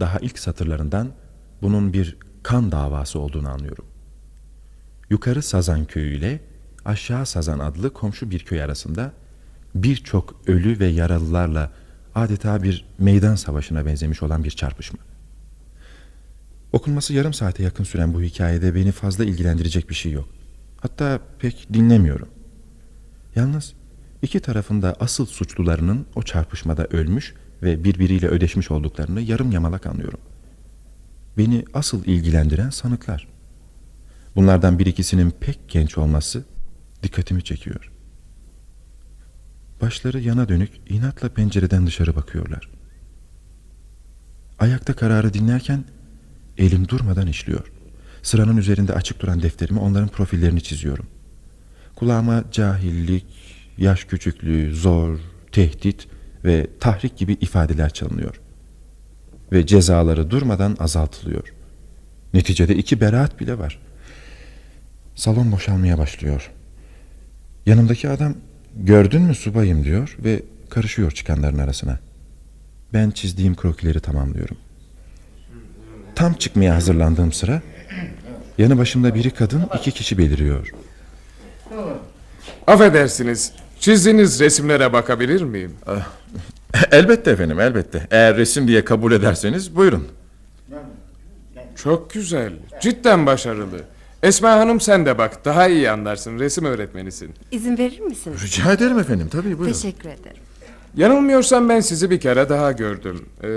daha ilk satırlarından bunun bir kan davası olduğunu anlıyorum. Yukarı Sazan köyü ile aşağı Sazan adlı komşu bir köy arasında birçok ölü ve yaralılarla adeta bir meydan savaşına benzemiş olan bir çarpışma. Okunması yarım saate yakın süren bu hikayede beni fazla ilgilendirecek bir şey yok. Hatta pek dinlemiyorum. Yalnız iki tarafında asıl suçlularının o çarpışmada ölmüş ve birbiriyle ödeşmiş olduklarını yarım yamalak anlıyorum. Beni asıl ilgilendiren sanıklar. Bunlardan bir ikisinin pek genç olması dikkatimi çekiyor. Başları yana dönük inatla pencereden dışarı bakıyorlar. Ayakta kararı dinlerken elim durmadan işliyor. Sıranın üzerinde açık duran defterime onların profillerini çiziyorum. Kulağıma cahillik, yaş küçüklüğü, zor, tehdit ve tahrik gibi ifadeler çalınıyor. Ve cezaları durmadan azaltılıyor. Neticede iki beraat bile var. Salon boşalmaya başlıyor. Yanımdaki adam gördün mü subayım diyor ve karışıyor çıkanların arasına. Ben çizdiğim krokileri tamamlıyorum. Tam çıkmaya hazırlandığım sıra yanı başımda biri kadın iki kişi beliriyor. Affedersiniz. Çizdiğiniz resimlere bakabilir miyim? Elbette efendim elbette. Eğer resim diye kabul ederseniz buyurun. Çok güzel. Cidden başarılı. Esma Hanım sen de bak. Daha iyi anlarsın. Resim öğretmenisin. İzin verir misiniz? Rica ederim efendim tabii buyurun. Teşekkür ederim. Yanılmıyorsam ben sizi bir kere daha gördüm. Ee,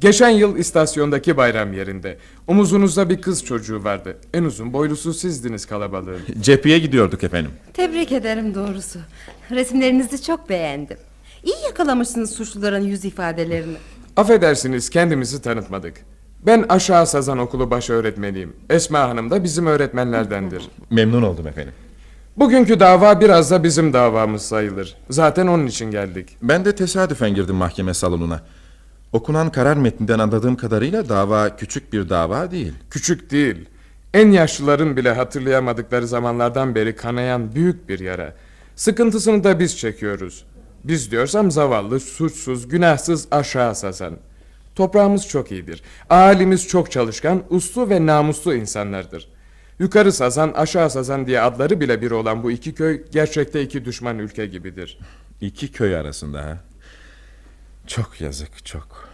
geçen yıl istasyondaki bayram yerinde. Omuzunuzda bir kız çocuğu vardı. En uzun boylusu sizdiniz kalabalığın. <laughs> Cepheye gidiyorduk efendim. Tebrik ederim doğrusu. Resimlerinizi çok beğendim. İyi yakalamışsınız suçluların yüz ifadelerini. Affedersiniz kendimizi tanıtmadık. Ben aşağı Sazan Okulu baş öğretmeniyim. Esma Hanım da bizim öğretmenlerdendir. Memnun oldum efendim. Bugünkü dava biraz da bizim davamız sayılır. Zaten onun için geldik. Ben de tesadüfen girdim mahkeme salonuna. Okunan karar metninden anladığım kadarıyla dava küçük bir dava değil. Küçük değil. En yaşlıların bile hatırlayamadıkları zamanlardan beri kanayan büyük bir yara. Sıkıntısını da biz çekiyoruz. Biz diyorsam zavallı, suçsuz, günahsız aşağı Sazan. Toprağımız çok iyidir. Ahalimiz çok çalışkan, uslu ve namuslu insanlardır. Yukarı Sazan, aşağı Sazan diye adları bile bir olan bu iki köy gerçekte iki düşman ülke gibidir. İki köy arasında ha. Çok yazık çok.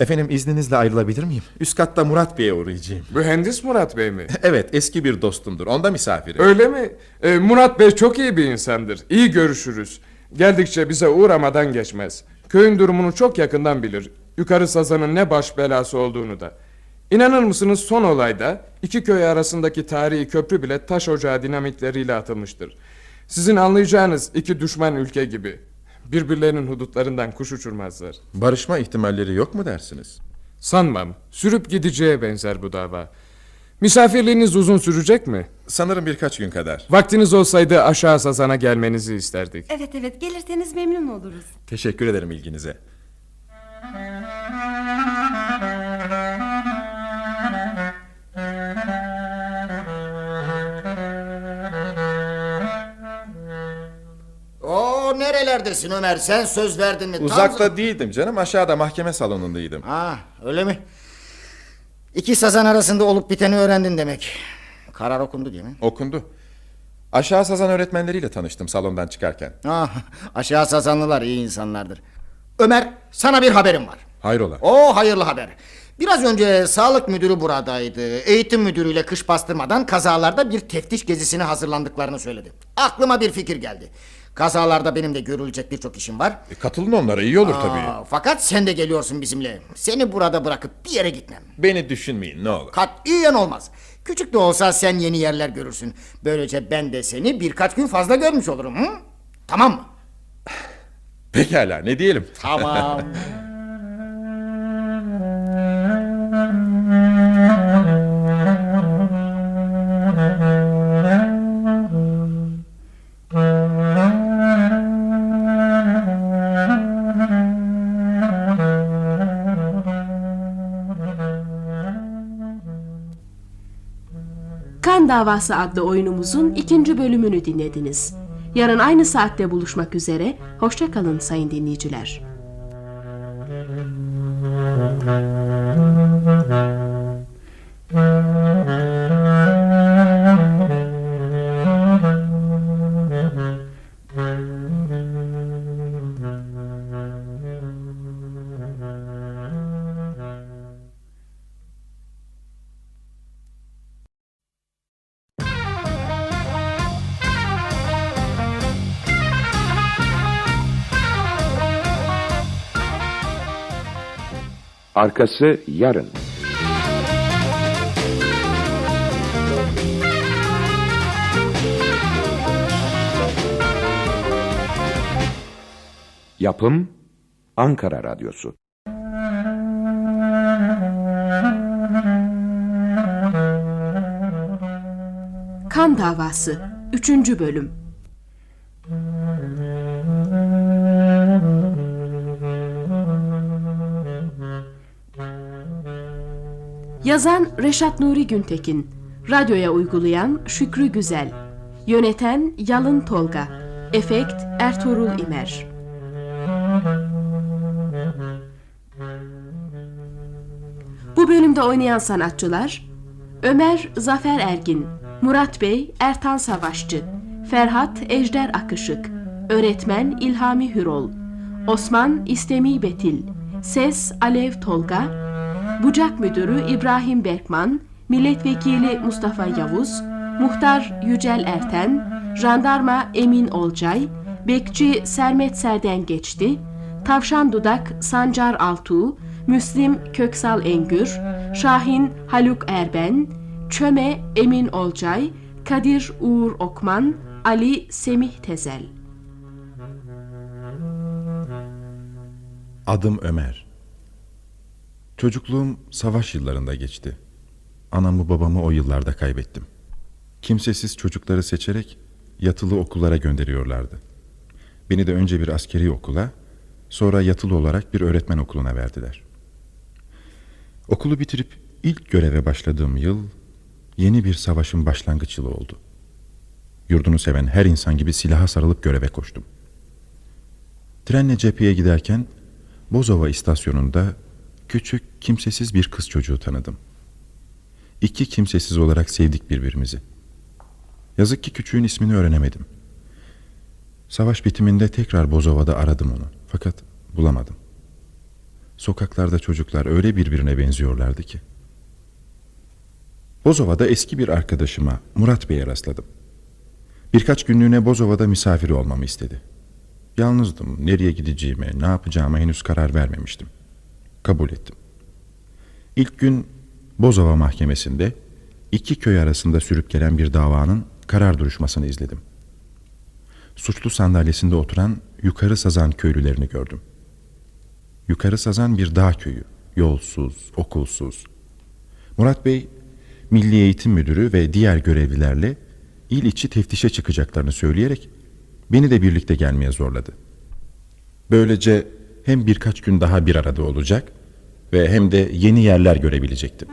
Efendim izninizle ayrılabilir miyim? Üst katta Murat Bey'e uğrayacağım. Mühendis Murat Bey mi? <laughs> evet eski bir dostumdur. Onda misafirim. Öyle mi? Ee, Murat Bey çok iyi bir insandır. İyi görüşürüz. Geldikçe bize uğramadan geçmez. Köyün durumunu çok yakından bilir. Yukarı Sazan'ın ne baş belası olduğunu da. İnanır mısınız son olayda iki köy arasındaki tarihi köprü bile taş ocağı dinamitleriyle atılmıştır. Sizin anlayacağınız iki düşman ülke gibi. Birbirlerinin hudutlarından kuş uçurmazlar. Barışma ihtimalleri yok mu dersiniz? Sanmam. Sürüp gideceğe benzer bu dava. Misafirliğiniz uzun sürecek mi? Sanırım birkaç gün kadar. Vaktiniz olsaydı aşağı Sazan'a gelmenizi isterdik. Evet evet gelirseniz memnun oluruz. Teşekkür ederim ilginize. O nerelerdesin Ömer? Sen söz verdin mi? Tam- Uzakta değildim canım aşağıda mahkeme salonundaydım. Ha öyle mi? İki sazan arasında olup biteni öğrendin demek. Karar okundu değil mi? Okundu. Aşağı sazan öğretmenleriyle tanıştım salondan çıkarken. Ah, aşağı sazanlılar iyi insanlardır. Ömer sana bir haberim var. Hayrola? O hayırlı haber. Biraz önce sağlık müdürü buradaydı. Eğitim müdürüyle kış bastırmadan kazalarda bir teftiş gezisine hazırlandıklarını söyledi. Aklıma bir fikir geldi. Kazalarda benim de görülecek birçok işim var. E, katılın onlara iyi olur Aa, tabii. Fakat sen de geliyorsun bizimle. Seni burada bırakıp bir yere gitmem. Beni düşünmeyin ne olur. Katiyen olmaz. Küçük de olsa sen yeni yerler görürsün. Böylece ben de seni birkaç gün fazla görmüş olurum. Hı? Tamam mı? Pekala ne diyelim. Tamam. <laughs> Kan Davası adlı oyunumuzun ikinci bölümünü dinlediniz. Yarın aynı saatte buluşmak üzere. Hoşça kalın sayın dinleyiciler. Arkası yarın. Yapım Ankara Radyosu. Kan Davası 3. Bölüm Yazan Reşat Nuri Güntekin. Radyoya uygulayan Şükrü Güzel. Yöneten Yalın Tolga. Efekt Ertuğrul İmer. Bu bölümde oynayan sanatçılar Ömer Zafer Ergin Murat Bey Ertan Savaşçı Ferhat Ejder Akışık Öğretmen İlhami Hürol Osman İstemi Betil Ses Alev Tolga Bucak Müdürü İbrahim Berkman Milletvekili Mustafa Yavuz Muhtar Yücel Erten Jandarma Emin Olcay Bekçi Sermet Serden Geçti Tavşan Dudak Sancar Altuğ Müslim Köksal Engür Şahin Haluk Erben Çöme Emin Olcay Kadir Uğur Okman Ali Semih Tezel Adım Ömer. Çocukluğum savaş yıllarında geçti. Anamı babamı o yıllarda kaybettim. Kimsesiz çocukları seçerek yatılı okullara gönderiyorlardı. Beni de önce bir askeri okula, sonra yatılı olarak bir öğretmen okuluna verdiler. Okulu bitirip ilk göreve başladığım yıl yeni bir savaşın başlangıç yılı oldu. Yurdunu seven her insan gibi silaha sarılıp göreve koştum. Trenle cepheye giderken Bozova istasyonunda küçük, kimsesiz bir kız çocuğu tanıdım. İki kimsesiz olarak sevdik birbirimizi. Yazık ki küçüğün ismini öğrenemedim. Savaş bitiminde tekrar Bozova'da aradım onu. Fakat bulamadım. Sokaklarda çocuklar öyle birbirine benziyorlardı ki. Bozova'da eski bir arkadaşıma Murat Bey'e rastladım. Birkaç günlüğüne Bozova'da misafir olmamı istedi. Yalnızdım. Nereye gideceğime, ne yapacağıma henüz karar vermemiştim. Kabul ettim. İlk gün Bozova Mahkemesi'nde iki köy arasında sürüp gelen bir davanın karar duruşmasını izledim. Suçlu sandalyesinde oturan Yukarı Sazan köylülerini gördüm. Yukarı Sazan bir dağ köyü, yolsuz, okulsuz. Murat Bey, Milli Eğitim Müdürü ve diğer görevlilerle il içi teftişe çıkacaklarını söyleyerek beni de birlikte gelmeye zorladı. Böylece hem birkaç gün daha bir arada olacak ve hem de yeni yerler görebilecektim.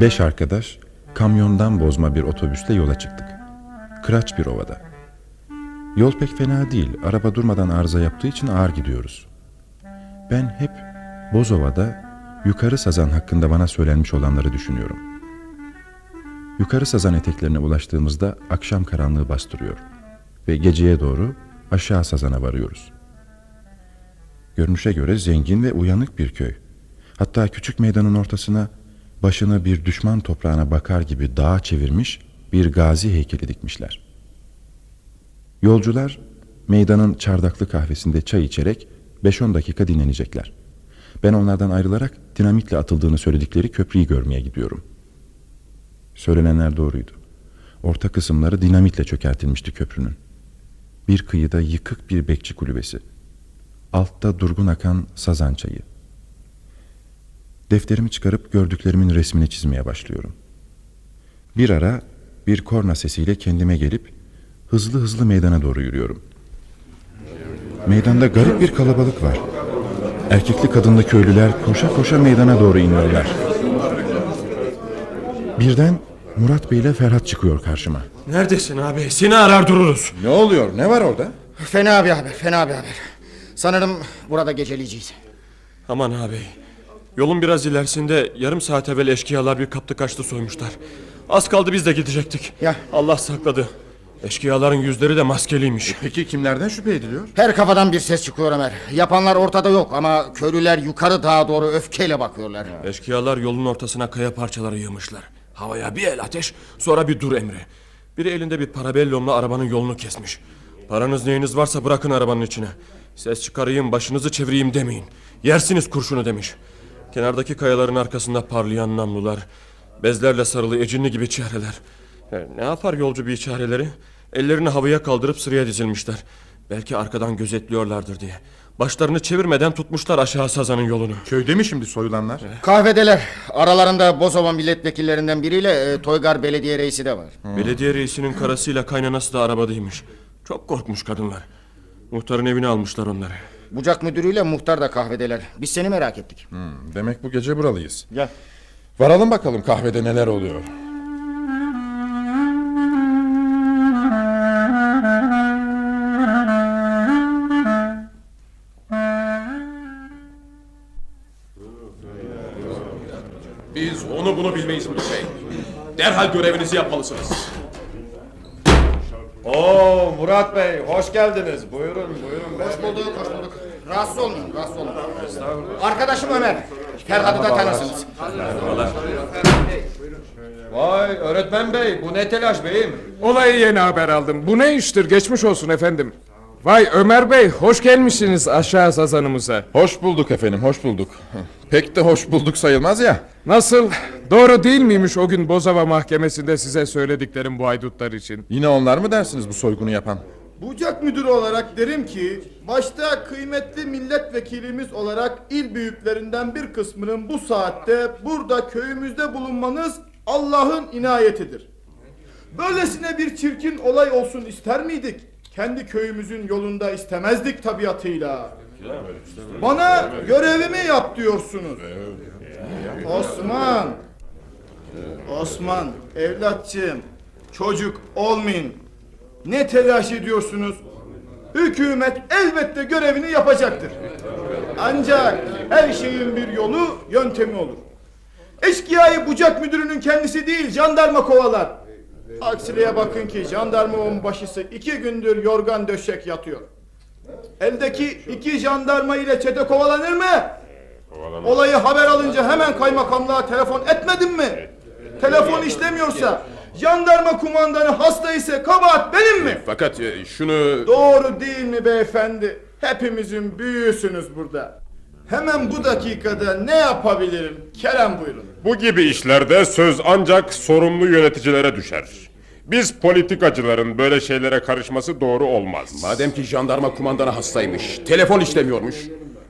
Beş arkadaş kamyondan bozma bir otobüsle yola çıktık. kıraç bir ovada. Yol pek fena değil. Araba durmadan arıza yaptığı için ağır gidiyoruz. Ben hep Bozova'da yukarı sazan hakkında bana söylenmiş olanları düşünüyorum. Yukarı sazan eteklerine ulaştığımızda akşam karanlığı bastırıyor ve geceye doğru aşağı sazana varıyoruz. Görünüşe göre zengin ve uyanık bir köy. Hatta küçük meydanın ortasına başını bir düşman toprağına bakar gibi dağa çevirmiş bir gazi heykeli dikmişler. Yolcular meydanın çardaklı kahvesinde çay içerek 5-10 dakika dinlenecekler. Ben onlardan ayrılarak dinamitle atıldığını söyledikleri köprüyü görmeye gidiyorum. Söylenenler doğruydu. Orta kısımları dinamitle çökertilmişti köprünün. Bir kıyıda yıkık bir bekçi kulübesi. Altta durgun akan sazan çayı. Defterimi çıkarıp gördüklerimin resmini çizmeye başlıyorum. Bir ara bir korna sesiyle kendime gelip hızlı hızlı meydana doğru yürüyorum. Meydanda garip bir kalabalık var. Erkekli kadınlı köylüler koşa koşa meydana doğru iniyorlar. Birden Murat Bey ile Ferhat çıkıyor karşıma. Neredesin abi? Seni arar dururuz. Ne oluyor? Ne var orada? Fena bir haber, fena bir haber. Sanırım burada geceleyeceğiz. Aman abi. Yolun biraz ilerisinde yarım saat evvel eşkıyalar bir kaptı kaçtı soymuşlar. Az kaldı biz de gidecektik. Ya. Allah sakladı. Eşkıyaların yüzleri de maskeliymiş. Peki kimlerden şüphe ediliyor? Her kafadan bir ses çıkıyor Ömer. Yapanlar ortada yok ama köylüler yukarı dağa doğru öfkeyle bakıyorlar. Eşkıyalar yolun ortasına kaya parçaları yığmışlar. Havaya bir el ateş sonra bir dur emri. Biri elinde bir parabellumla arabanın yolunu kesmiş. Paranız neyiniz varsa bırakın arabanın içine. Ses çıkarayım başınızı çevireyim demeyin. Yersiniz kurşunu demiş. Kenardaki kayaların arkasında parlayan namlular. Bezlerle sarılı ecinli gibi çehreler. Ne yapar yolcu bir çareleri? Ellerini havaya kaldırıp sıraya dizilmişler. Belki arkadan gözetliyorlardır diye. Başlarını çevirmeden tutmuşlar aşağı sazanın yolunu. Köyde mi şimdi soyulanlar? Kahvedeler. Aralarında Bozova milletvekillerinden biriyle e, Toygar belediye reisi de var. Belediye reisinin karısıyla kaynanası da arabadaymış. Çok korkmuş kadınlar. Muhtarın evine almışlar onları. Bucak müdürüyle muhtar da kahvedeler. Biz seni merak ettik. Hmm, demek bu gece buralıyız. Gel. Varalım bakalım kahvede neler oluyor. Görevinizi yapmalısınız. Oo Murat Bey hoş geldiniz. Buyurun buyurun. Hoş bulduk, hoş bulduk. Rahatsız olmayın, rahatsız olmayın. Arkadaşım Ömer. Ferhat'ı da tanırsınız. Vay öğretmen bey bu ne telaş beyim? Olayı yeni haber aldım. Bu ne iştir? Geçmiş olsun efendim. Vay Ömer Bey, hoş gelmişsiniz aşağı sazanımıza. Hoş bulduk efendim, hoş bulduk. Pek de hoş bulduk sayılmaz ya. Nasıl? Doğru değil miymiş o gün Bozova mahkemesinde size söylediklerim bu haydutlar için? Yine onlar mı dersiniz bu soygunu yapan? Bucak müdürü olarak derim ki başta kıymetli milletvekilimiz olarak il büyüklerinden bir kısmının bu saatte burada köyümüzde bulunmanız Allah'ın inayetidir. Böylesine bir çirkin olay olsun ister miydik? Kendi köyümüzün yolunda istemezdik tabiatıyla. Bana görevimi yap diyorsunuz. Osman. Osman evlatçığım çocuk olmayın. Ne telaş ediyorsunuz? Hükümet elbette görevini yapacaktır. Ancak her şeyin bir yolu, yöntemi olur. Eşkıyayı bucak müdürünün kendisi değil, jandarma kovalar. Aksiliğe bakın ki jandarma onbaşısı iki gündür yorgan döşek yatıyor. Eldeki iki jandarma ile çete kovalanır mı? Olayı haber alınca hemen kaymakamlığa telefon etmedin mi? Telefon işlemiyorsa, jandarma kumandanı hasta ise kabahat benim mi? Fakat e, şunu... Doğru değil mi beyefendi? Hepimizin büyüğüsünüz burada. Hemen bu dakikada ne yapabilirim? Kerem buyurun. Bu gibi işlerde söz ancak sorumlu yöneticilere düşer. Biz politikacıların böyle şeylere karışması doğru olmaz. Madem ki jandarma kumandanı hastaymış, telefon işlemiyormuş.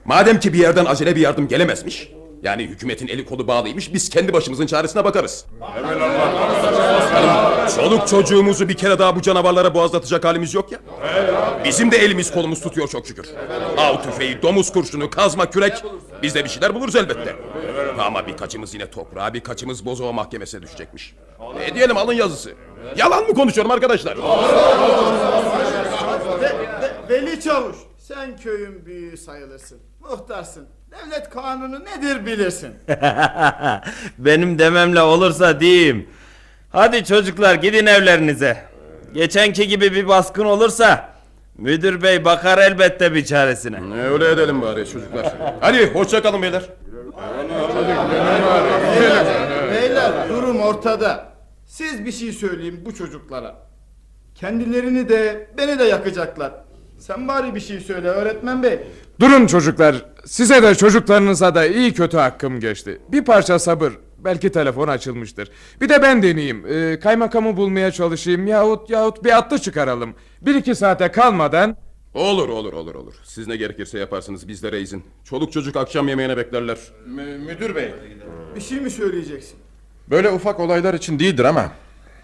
Madem ki bir yerden acele bir yardım gelemezmiş. Yani hükümetin eli kolu bağlıymış, biz kendi başımızın çaresine bakarız. Çoluk çocuğumuzu bir kere daha bu canavarlara boğazlatacak halimiz yok ya. Bizim de elimiz kolumuz tutuyor çok şükür. Av tüfeği, domuz kurşunu, kazma, kürek. Biz de bir şeyler buluruz elbette. Ama birkaçımız yine toprağa, birkaçımız Bozova mahkemesine düşecekmiş. Ne diyelim alın yazısı. Yalan mı konuşuyorum arkadaşlar? Veli Çavuş, sen köyün büyüğü sayılırsın. Muhtarsın. Devlet kanunu nedir bilirsin. <laughs> Benim dememle olursa diyeyim. Hadi çocuklar gidin evlerinize. Geçenki gibi bir baskın olursa müdür bey bakar elbette bir çaresine. Öyle edelim bari çocuklar. Hadi hoşça kalın beyler. Beyler durum ortada. Siz bir şey söyleyin bu çocuklara. Kendilerini de beni de yakacaklar. Sen bari bir şey söyle öğretmen bey. Durun çocuklar. Size de çocuklarınıza da iyi kötü hakkım geçti. Bir parça sabır. Belki telefon açılmıştır. Bir de ben deneyeyim. Ee, kaymakamı bulmaya çalışayım yahut yahut bir atlı çıkaralım. Bir iki saate kalmadan... Olur olur olur olur. Siz ne gerekirse yaparsınız bizlere izin. Çoluk çocuk akşam yemeğine beklerler. müdür bey. Bir şey mi söyleyeceksin? Böyle ufak olaylar için değildir ama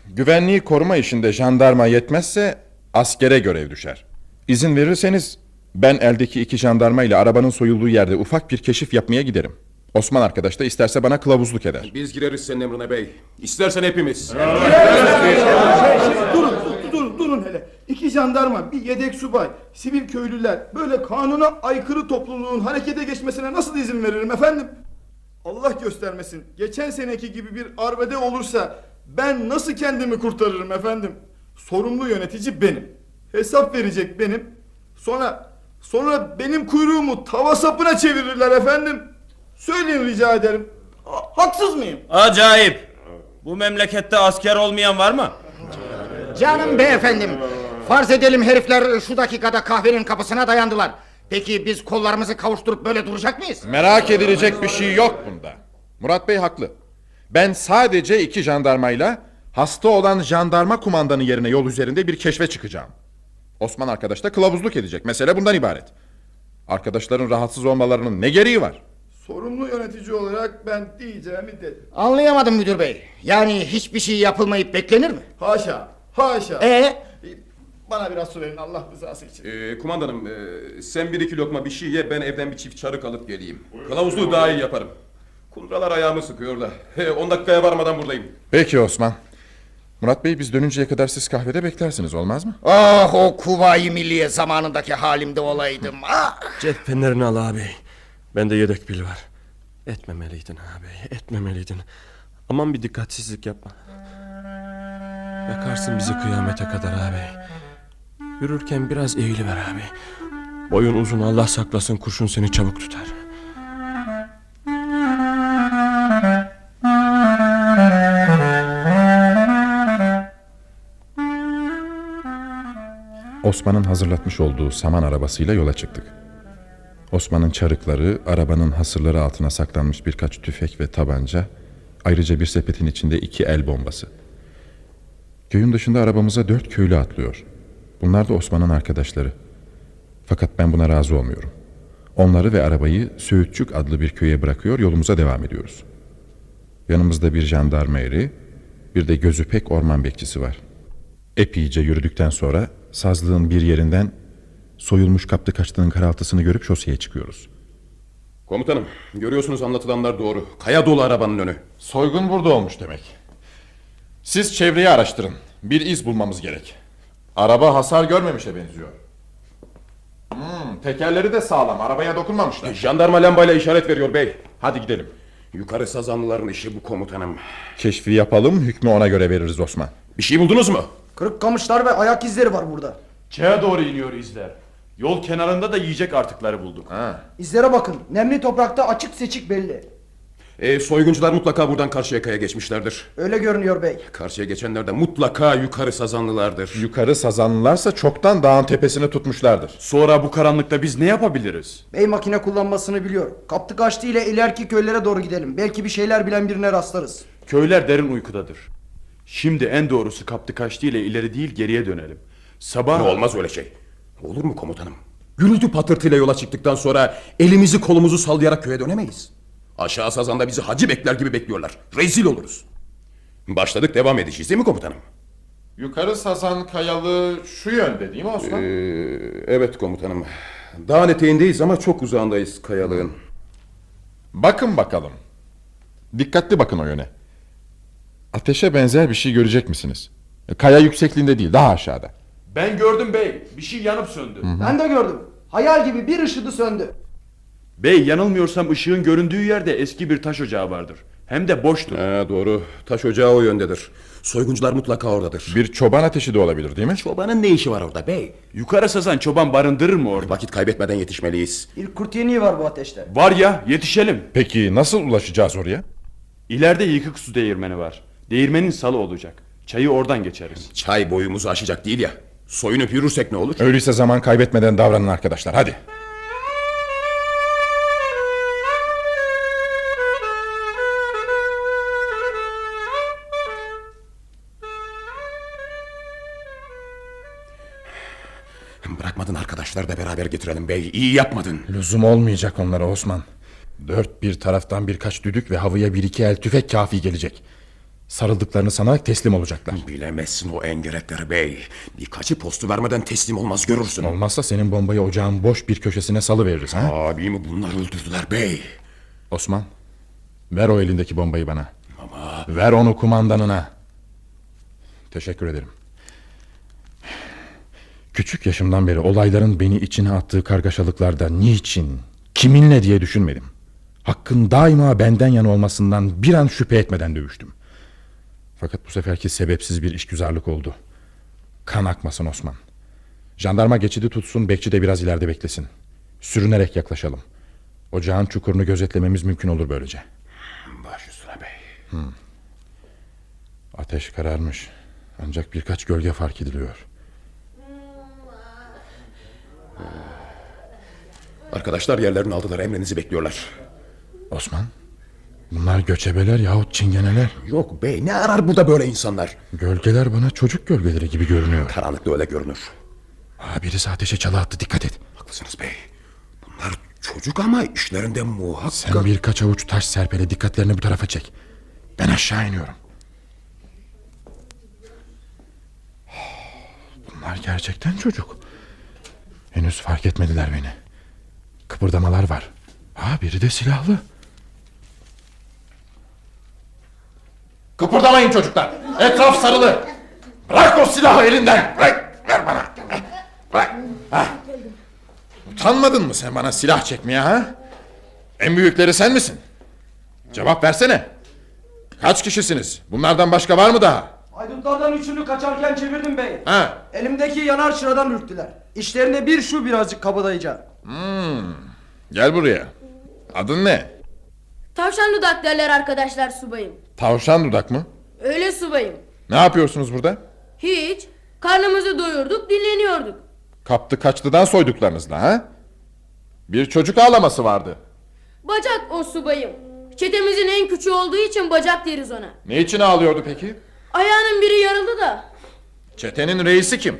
güvenliği koruma işinde jandarma yetmezse askere görev düşer. İzin verirseniz ben eldeki iki jandarma ile arabanın soyulduğu yerde ufak bir keşif yapmaya giderim. Osman arkadaş da isterse bana kılavuzluk eder. Biz gireriz senin emrine bey. İstersen hepimiz. Durun, dur- durun, durun hele. İki jandarma, bir yedek subay, sivil köylüler böyle kanuna aykırı topluluğun harekete geçmesine nasıl izin veririm efendim? Allah göstermesin. Geçen seneki gibi bir arbede olursa ben nasıl kendimi kurtarırım efendim? Sorumlu yönetici benim. Hesap verecek benim. Sonra sonra benim kuyruğumu tava sapına çevirirler efendim. Söyleyin rica ederim. Ha- Haksız mıyım? Acayip. Bu memlekette asker olmayan var mı? Canım beyefendim. Farz edelim herifler şu dakikada kahvenin kapısına dayandılar. Peki biz kollarımızı kavuşturup böyle duracak mıyız? Merak edilecek bir şey yok bunda. Murat Bey haklı. Ben sadece iki jandarmayla hasta olan jandarma kumandanı yerine yol üzerinde bir keşfe çıkacağım. Osman arkadaş da kılavuzluk edecek. Mesele bundan ibaret. Arkadaşların rahatsız olmalarının ne gereği var? Sorumlu yönetici olarak ben diyeceğimi dedim. Anlayamadım müdür bey. Yani hiçbir şey yapılmayıp beklenir mi? Haşa, haşa. Ee? Bana biraz su verin Allah rızası için. Ee, kumandanım e, sen bir iki lokma bir şey ye ben evden bir çift çarık alıp geleyim. Kılavuzluğu daha iyi yaparım. Kundralar ayağımı sıkıyor da. <laughs> He, 10 dakikaya varmadan buradayım. Peki Osman. Murat Bey biz dönünceye kadar siz kahvede beklersiniz olmaz mı? Ah o kuvayi milliye zamanındaki halimde olaydım. Ah! Cep fenerini al abi. Bende yedek pil var. Etmemeliydin abi, etmemeliydin. Aman bir dikkatsizlik yapma. Yakarsın bizi kıyamete kadar abi. Yürürken biraz eğiliver abi. Boyun uzun Allah saklasın kurşun seni çabuk tutar. Osman'ın hazırlatmış olduğu saman arabasıyla yola çıktık. Osman'ın çarıkları, arabanın hasırları altına saklanmış birkaç tüfek ve tabanca, ayrıca bir sepetin içinde iki el bombası. Köyün dışında arabamıza dört köylü atlıyor. Bunlar da Osman'ın arkadaşları. Fakat ben buna razı olmuyorum. Onları ve arabayı Söğütçük adlı bir köye bırakıyor, yolumuza devam ediyoruz. Yanımızda bir jandarma eri, bir de gözü pek orman bekçisi var. Epeyce yürüdükten sonra sazlığın bir yerinden soyulmuş kaptı kaçtığının karaltısını görüp şoseye çıkıyoruz. Komutanım görüyorsunuz anlatılanlar doğru. Kaya dolu arabanın önü. Soygun burada olmuş demek. Siz çevreyi araştırın. Bir iz bulmamız gerek. Araba hasar görmemişe benziyor. Hmm, tekerleri de sağlam. Arabaya dokunmamışlar. Jandarma lambayla işaret veriyor bey. Hadi gidelim. Yukarı sazanlıların işi bu komutanım. Keşfi yapalım, hükmü ona göre veririz Osman. Bir şey buldunuz mu? Kırık kamışlar ve ayak izleri var burada. Çaya doğru iniyor izler. Yol kenarında da yiyecek artıkları bulduk. İzlere bakın. Nemli toprakta açık seçik belli. E, soyguncular mutlaka buradan karşıya kaya geçmişlerdir. Öyle görünüyor bey. Karşıya geçenler de mutlaka yukarı sazanlılardır. Yukarı sazanlılarsa çoktan dağın tepesini tutmuşlardır. Sonra bu karanlıkta biz ne yapabiliriz? Bey makine kullanmasını biliyor. Kaptı kaçtı ile ileriki köylere doğru gidelim. Belki bir şeyler bilen birine rastlarız. Köyler derin uykudadır. Şimdi en doğrusu kaptı kaçtı ile ileri değil geriye dönelim. Sabah... Olmaz öyle şey. Olur mu komutanım? Gürültü patırtıyla yola çıktıktan sonra elimizi kolumuzu sallayarak köye dönemeyiz. Aşağı sazanda bizi hacı bekler gibi bekliyorlar. Rezil oluruz. Başladık devam edeceğiz değil mi komutanım? Yukarı sazan kayalı şu yönde değil mi Osman? Ee, evet komutanım. Dağın eteğindeyiz ama çok uzağındayız kayalığın. Bakın bakalım. Dikkatli bakın o yöne. Ateşe benzer bir şey görecek misiniz? Kaya yüksekliğinde değil daha aşağıda. Ben gördüm bey. Bir şey yanıp söndü. Ben de gördüm. Hayal gibi bir ışıdı söndü. Bey yanılmıyorsam ışığın göründüğü yerde eski bir taş ocağı vardır. Hem de boştur. Ha, doğru. Taş ocağı o yöndedir. Soyguncular mutlaka oradadır. Bir çoban ateşi de olabilir değil mi? Çobanın ne işi var orada bey? Yukarı sazan çoban barındırır mı orada? Vakit kaybetmeden yetişmeliyiz. Bir kurt yeniği var bu ateşte. Var ya yetişelim. Peki nasıl ulaşacağız oraya? İleride yıkık su değirmeni var. Değirmenin salı olacak. Çayı oradan geçeriz. Çay boyumuzu aşacak değil ya. Soyunup yürürsek ne olur? Öyleyse zaman kaybetmeden davranın arkadaşlar hadi. Bırakmadın arkadaşlar da beraber getirelim bey. İyi yapmadın. Lüzum olmayacak onlara Osman. Dört bir taraftan birkaç düdük ve havaya bir iki el tüfek kafi gelecek. Sarıldıklarını sanarak teslim olacaklar. Bilemezsin o engerekleri bey. Birkaçı postu vermeden teslim olmaz görürsün. Olmazsa senin bombayı ocağın boş bir köşesine salı veririz ha? Abimi bunlar öldürdüler bey. Osman, ver o elindeki bombayı bana. Ama... Ver onu kumandanına. Teşekkür ederim. Küçük yaşımdan beri olayların beni içine attığı kargaşalıklarda niçin, kiminle diye düşünmedim. Hakkın daima benden yana olmasından bir an şüphe etmeden dövüştüm. Fakat bu seferki sebepsiz bir işgüzarlık oldu. Kan akmasın Osman. Jandarma geçidi tutsun, bekçi de biraz ileride beklesin. Sürünerek yaklaşalım. Ocağın çukurunu gözetlememiz mümkün olur böylece. Baş üstüne bey. Hmm. Ateş kararmış. Ancak birkaç gölge fark ediliyor. Arkadaşlar yerlerini aldılar emrinizi bekliyorlar. Osman Bunlar göçebeler yahut çingeneler. Yok bey ne arar burada böyle insanlar? Gölgeler bana çocuk gölgeleri gibi görünüyor. Karanlıkta öyle görünür. Aa, Birisi ateşe çalı attı dikkat et. Haklısınız bey. Bunlar çocuk ama işlerinde muhakkak Sen birkaç avuç taş serpele dikkatlerini bu tarafa çek. Ben aşağı iniyorum. Bunlar gerçekten çocuk Henüz fark etmediler beni Kıpırdamalar var Aa, Biri de silahlı Kıpırdamayın çocuklar. Etraf sarılı. Bırak o silahı elinden. Bırak. Ver bana. Bırak. Ha. Utanmadın mı sen bana silah çekmeye ha? En büyükleri sen misin? Cevap versene. Kaç kişisiniz? Bunlardan başka var mı daha? Haydutlardan üçünü kaçarken çevirdim bey. Ha. Elimdeki yanar çıradan ürktüler. İşlerinde bir şu birazcık kabadayıca. Hmm. Gel buraya. Adın ne? Tavşan dudak derler arkadaşlar subayım. Tavşan dudak mı? Öyle subayım. Ne yapıyorsunuz burada? Hiç. Karnımızı doyurduk dinleniyorduk. Kaptı kaçtıdan soyduklarınızla ha? Bir çocuk ağlaması vardı. Bacak o subayım. Çetemizin en küçüğü olduğu için bacak deriz ona. Ne için ağlıyordu peki? Ayağının biri yarıldı da. Çetenin reisi kim?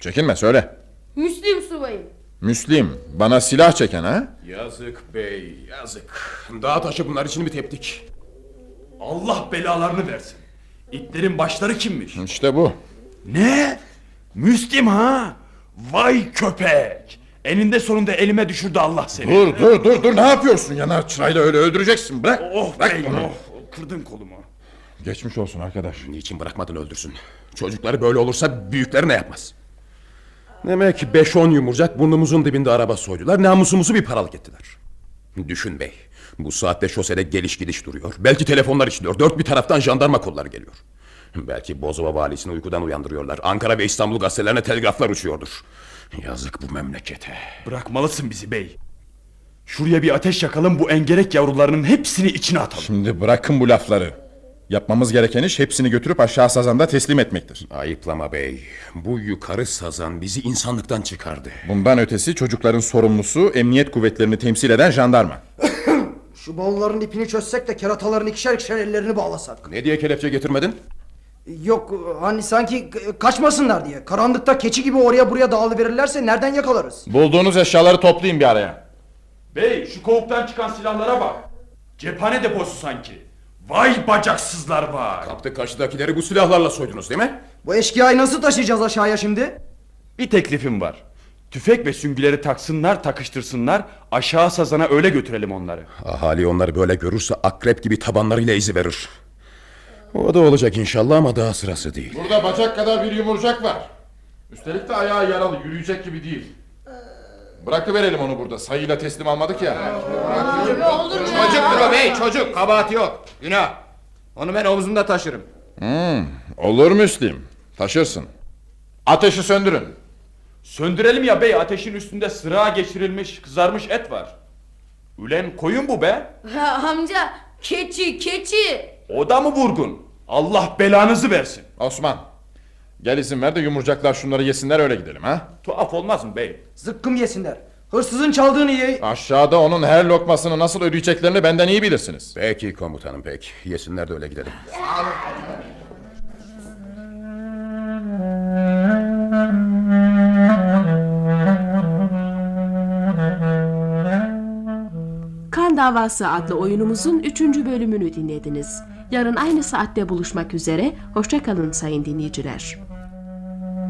Çekinme söyle. Müslim subayım. Müslim. Bana silah çeken ha? Yazık bey yazık Dağ taşı bunlar için mi teptik Allah belalarını versin. İtlerin başları kimmiş? İşte bu. Ne? Müslim ha? Vay köpek. Eninde sonunda elime düşürdü Allah seni. Dur dur dur dur ne yapıyorsun yanar çırayla öyle öldüreceksin bırak. Oh bırak bey bunu. oh. Kırdın kolumu. Geçmiş olsun arkadaş. Niçin bırakmadın öldürsün? Çocukları böyle olursa büyükleri ne yapmaz? Demek 5-10 yumurcak burnumuzun dibinde araba soydular Namusumuzu bir paralık ettiler. Düşün bey Bu saatte şosede geliş gidiş duruyor Belki telefonlar işliyor Dört bir taraftan jandarma kolları geliyor. Belki Bozova valisini uykudan uyandırıyorlar Ankara ve İstanbul gazetelerine telgraflar uçuyordur. Yazık bu memlekete. Bırakmalısın bizi bey. Şuraya bir ateş yakalım bu engerek yavrularının hepsini içine atalım. Şimdi bırakın bu lafları Yapmamız gereken iş hepsini götürüp aşağı sazanda teslim etmektir Ayıplama bey Bu yukarı sazan bizi insanlıktan çıkardı Bundan ötesi çocukların sorumlusu Emniyet kuvvetlerini temsil eden jandarma <coughs> Şu bavulların ipini çözsek de kerataların ikişer ikişer ellerini bağlasak. Ne diye kelepçe getirmedin? Yok hani sanki kaçmasınlar diye. Karanlıkta keçi gibi oraya buraya dağılıverirlerse nereden yakalarız? Bulduğunuz eşyaları toplayın bir araya Bey şu kovuktan çıkan silahlara bak. Cephane deposu sanki. Vay bacaksızlar var. Kaptı karşıdakileri bu silahlarla soydunuz değil mi? Bu eşkıyayı nasıl taşıyacağız aşağıya şimdi? Bir teklifim var. Tüfek ve süngüleri taksınlar takıştırsınlar aşağı sazana öyle götürelim onları. Ahali onları böyle görürse akrep gibi tabanlarıyla izi verir. O da olacak inşallah ama daha sırası değil. Burada bacak kadar bir yumurcak var. Üstelik de ayağı yaralı, yürüyecek gibi değil. Bırakıverelim onu burada. Sayıyla teslim almadık ya. Çocuktur o bey çocuk kabahati yok. Günah. Onu ben omzumda taşırım. Hmm, olur Müslim. Taşırsın. Ateşi söndürün. Söndürelim ya bey ateşin üstünde sırağa geçirilmiş kızarmış et var. Ülen koyun bu be. Ha, amca keçi keçi. O da mı vurgun? Allah belanızı versin. Osman. Gel izin ver de yumurcaklar şunları yesinler öyle gidelim ha. Tuhaf olmaz mı bey? Zıkkım yesinler. Hırsızın çaldığını ye... Aşağıda onun her lokmasını nasıl ödeyeceklerini benden iyi bilirsiniz. Peki komutanım pek. Yesinler de öyle gidelim. Kan Davası adlı oyunumuzun 3. bölümünü dinlediniz. Yarın aynı saatte buluşmak üzere. Hoşçakalın sayın dinleyiciler.